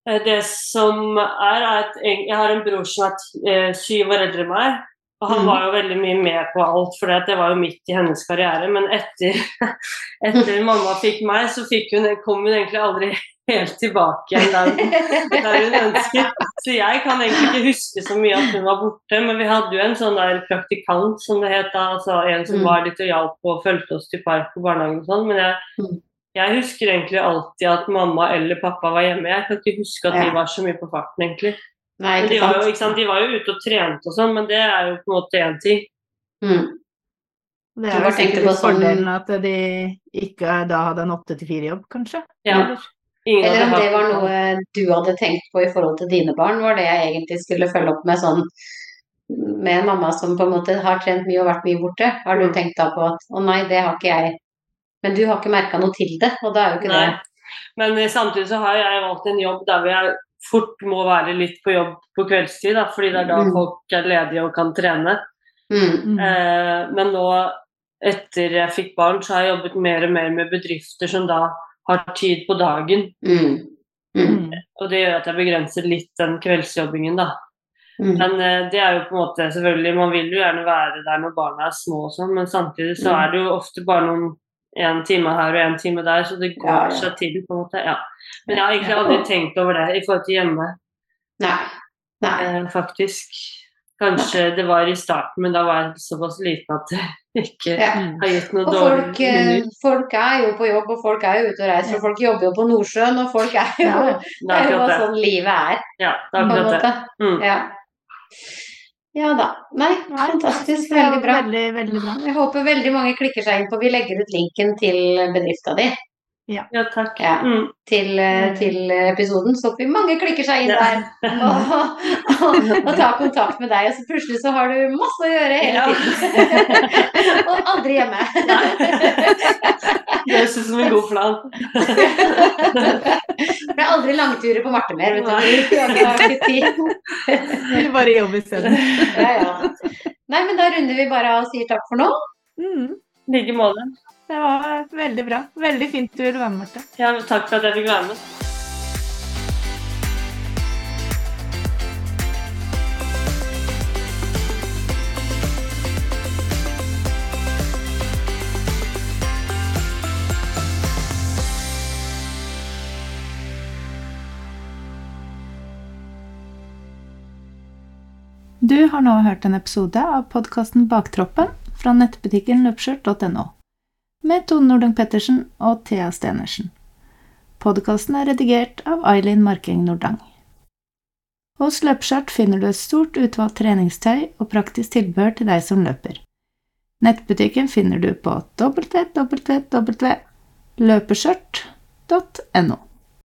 Eh, Det som er, er at jeg jeg har en bror som er eh, syv år eldre enn meg. Og han Mhm. var jo veldig mye med på alt, for det var jo midt i hennes karriere. Men etter, etter mamma fikk meg, så fikk hun, kom hun egentlig aldri helt tilbake igjen der, der hun ønsket. Så jeg kan egentlig ikke huske så mye at hun var borte, men vi hadde jo en sånn der praktikant, som det het da. Altså en som Mm. var litt og hjalp og fulgte oss til park og barnehagen og sånn. Men jeg, Mm. jeg husker egentlig alltid at mamma eller pappa var hjemme. Jeg kan ikke huske at de var så mye på farten, egentlig. Nei, ikke, de var, jo, ikke sant? de var jo ute og trente og sånn, men det er jo på en måte én ting. Mm. Det er jo sikkert på sånn- fordelen at de ikke da hadde en åtte til fire-jobb, kanskje. Ja. Eller? Om det var noe du hadde tenkt på i forhold til dine barn, var det jeg egentlig skulle følge opp med sånn med en mamma som på en måte har trent mye og vært mye borte. Har du Mm. tenkt da på at å nei, det har ikke jeg. Men du har ikke merka noe til det, og da er jo ikke Nei. det Men samtidig så har jeg valgt en jobb der hvor jeg fort må være litt på jobb på kveldstid, da, fordi det er da Mm. folk er ledige og kan trene. mm. Mm. Eh, men nå, etter jeg fikk barn, så har jeg jobbet mer og mer med bedrifter som da har tid på dagen. Mm. Mm. Mm. Og det gjør at jeg begrenser litt den kveldsjobbingen, da. Mm. Men eh, det er jo på en måte selvfølgelig Man vil jo gjerne være der når barna er små og sånn, men samtidig så Mm. er det jo ofte bare noen en time her og en time der, så det går Ja, ja. seg til, på en måte. Ja. Men jeg har egentlig aldri tenkt over det i forhold til hjemme, Nei. Nei. eh, faktisk. Kanskje det var i starten, men da var jeg såpass liten at det ikke Ja. Har gitt noe dårlig folk, eh, folk er jo på jobb, og folk er jo ute og reiser, og folk jobber jo på Nordsjøen, og folk er jo. Det er jo bare sånn livet er, Ja, det er akkurat det. Mm. Ja. da. Nei, fantastisk. Veldig bra. Veldig, veldig bra. Jeg håper veldig mange klikker seg inn på Vi legger ut linken til bedrifta di, Ja, takk. Ja. Mm. til, eh, til episoden. Så håper vi mange klikker seg inn Ja. der og, og, og tar kontakt med deg. Og så plutselig så har du masse å gjøre hele Ja. tiden. og aldri hjemme. Det høres ut som en god plan. Det er aldri langturer på Marte mer, vet du. Eller bare jobb isteden. Ja, ja. Nei, men da runder vi bare av og sier takk for nå. Mm. I like måte. Det var veldig bra. Veldig fint du ville være med, Marte. Ja, takk for at jeg fikk være med. Du har nå hørt en episode av podkasten Baktroppen fra nettbutikken løpskjørt.no med Tone Nordung Pettersen og Thea Stenersen. Podkasten er redigert av Eileen Marking Nordang. Hos Løpskjørt finner du et stort utvalgt treningstøy og praktisk tilbehør til deg som løper. Nettbutikken finner du på www.løpeskjørt.no.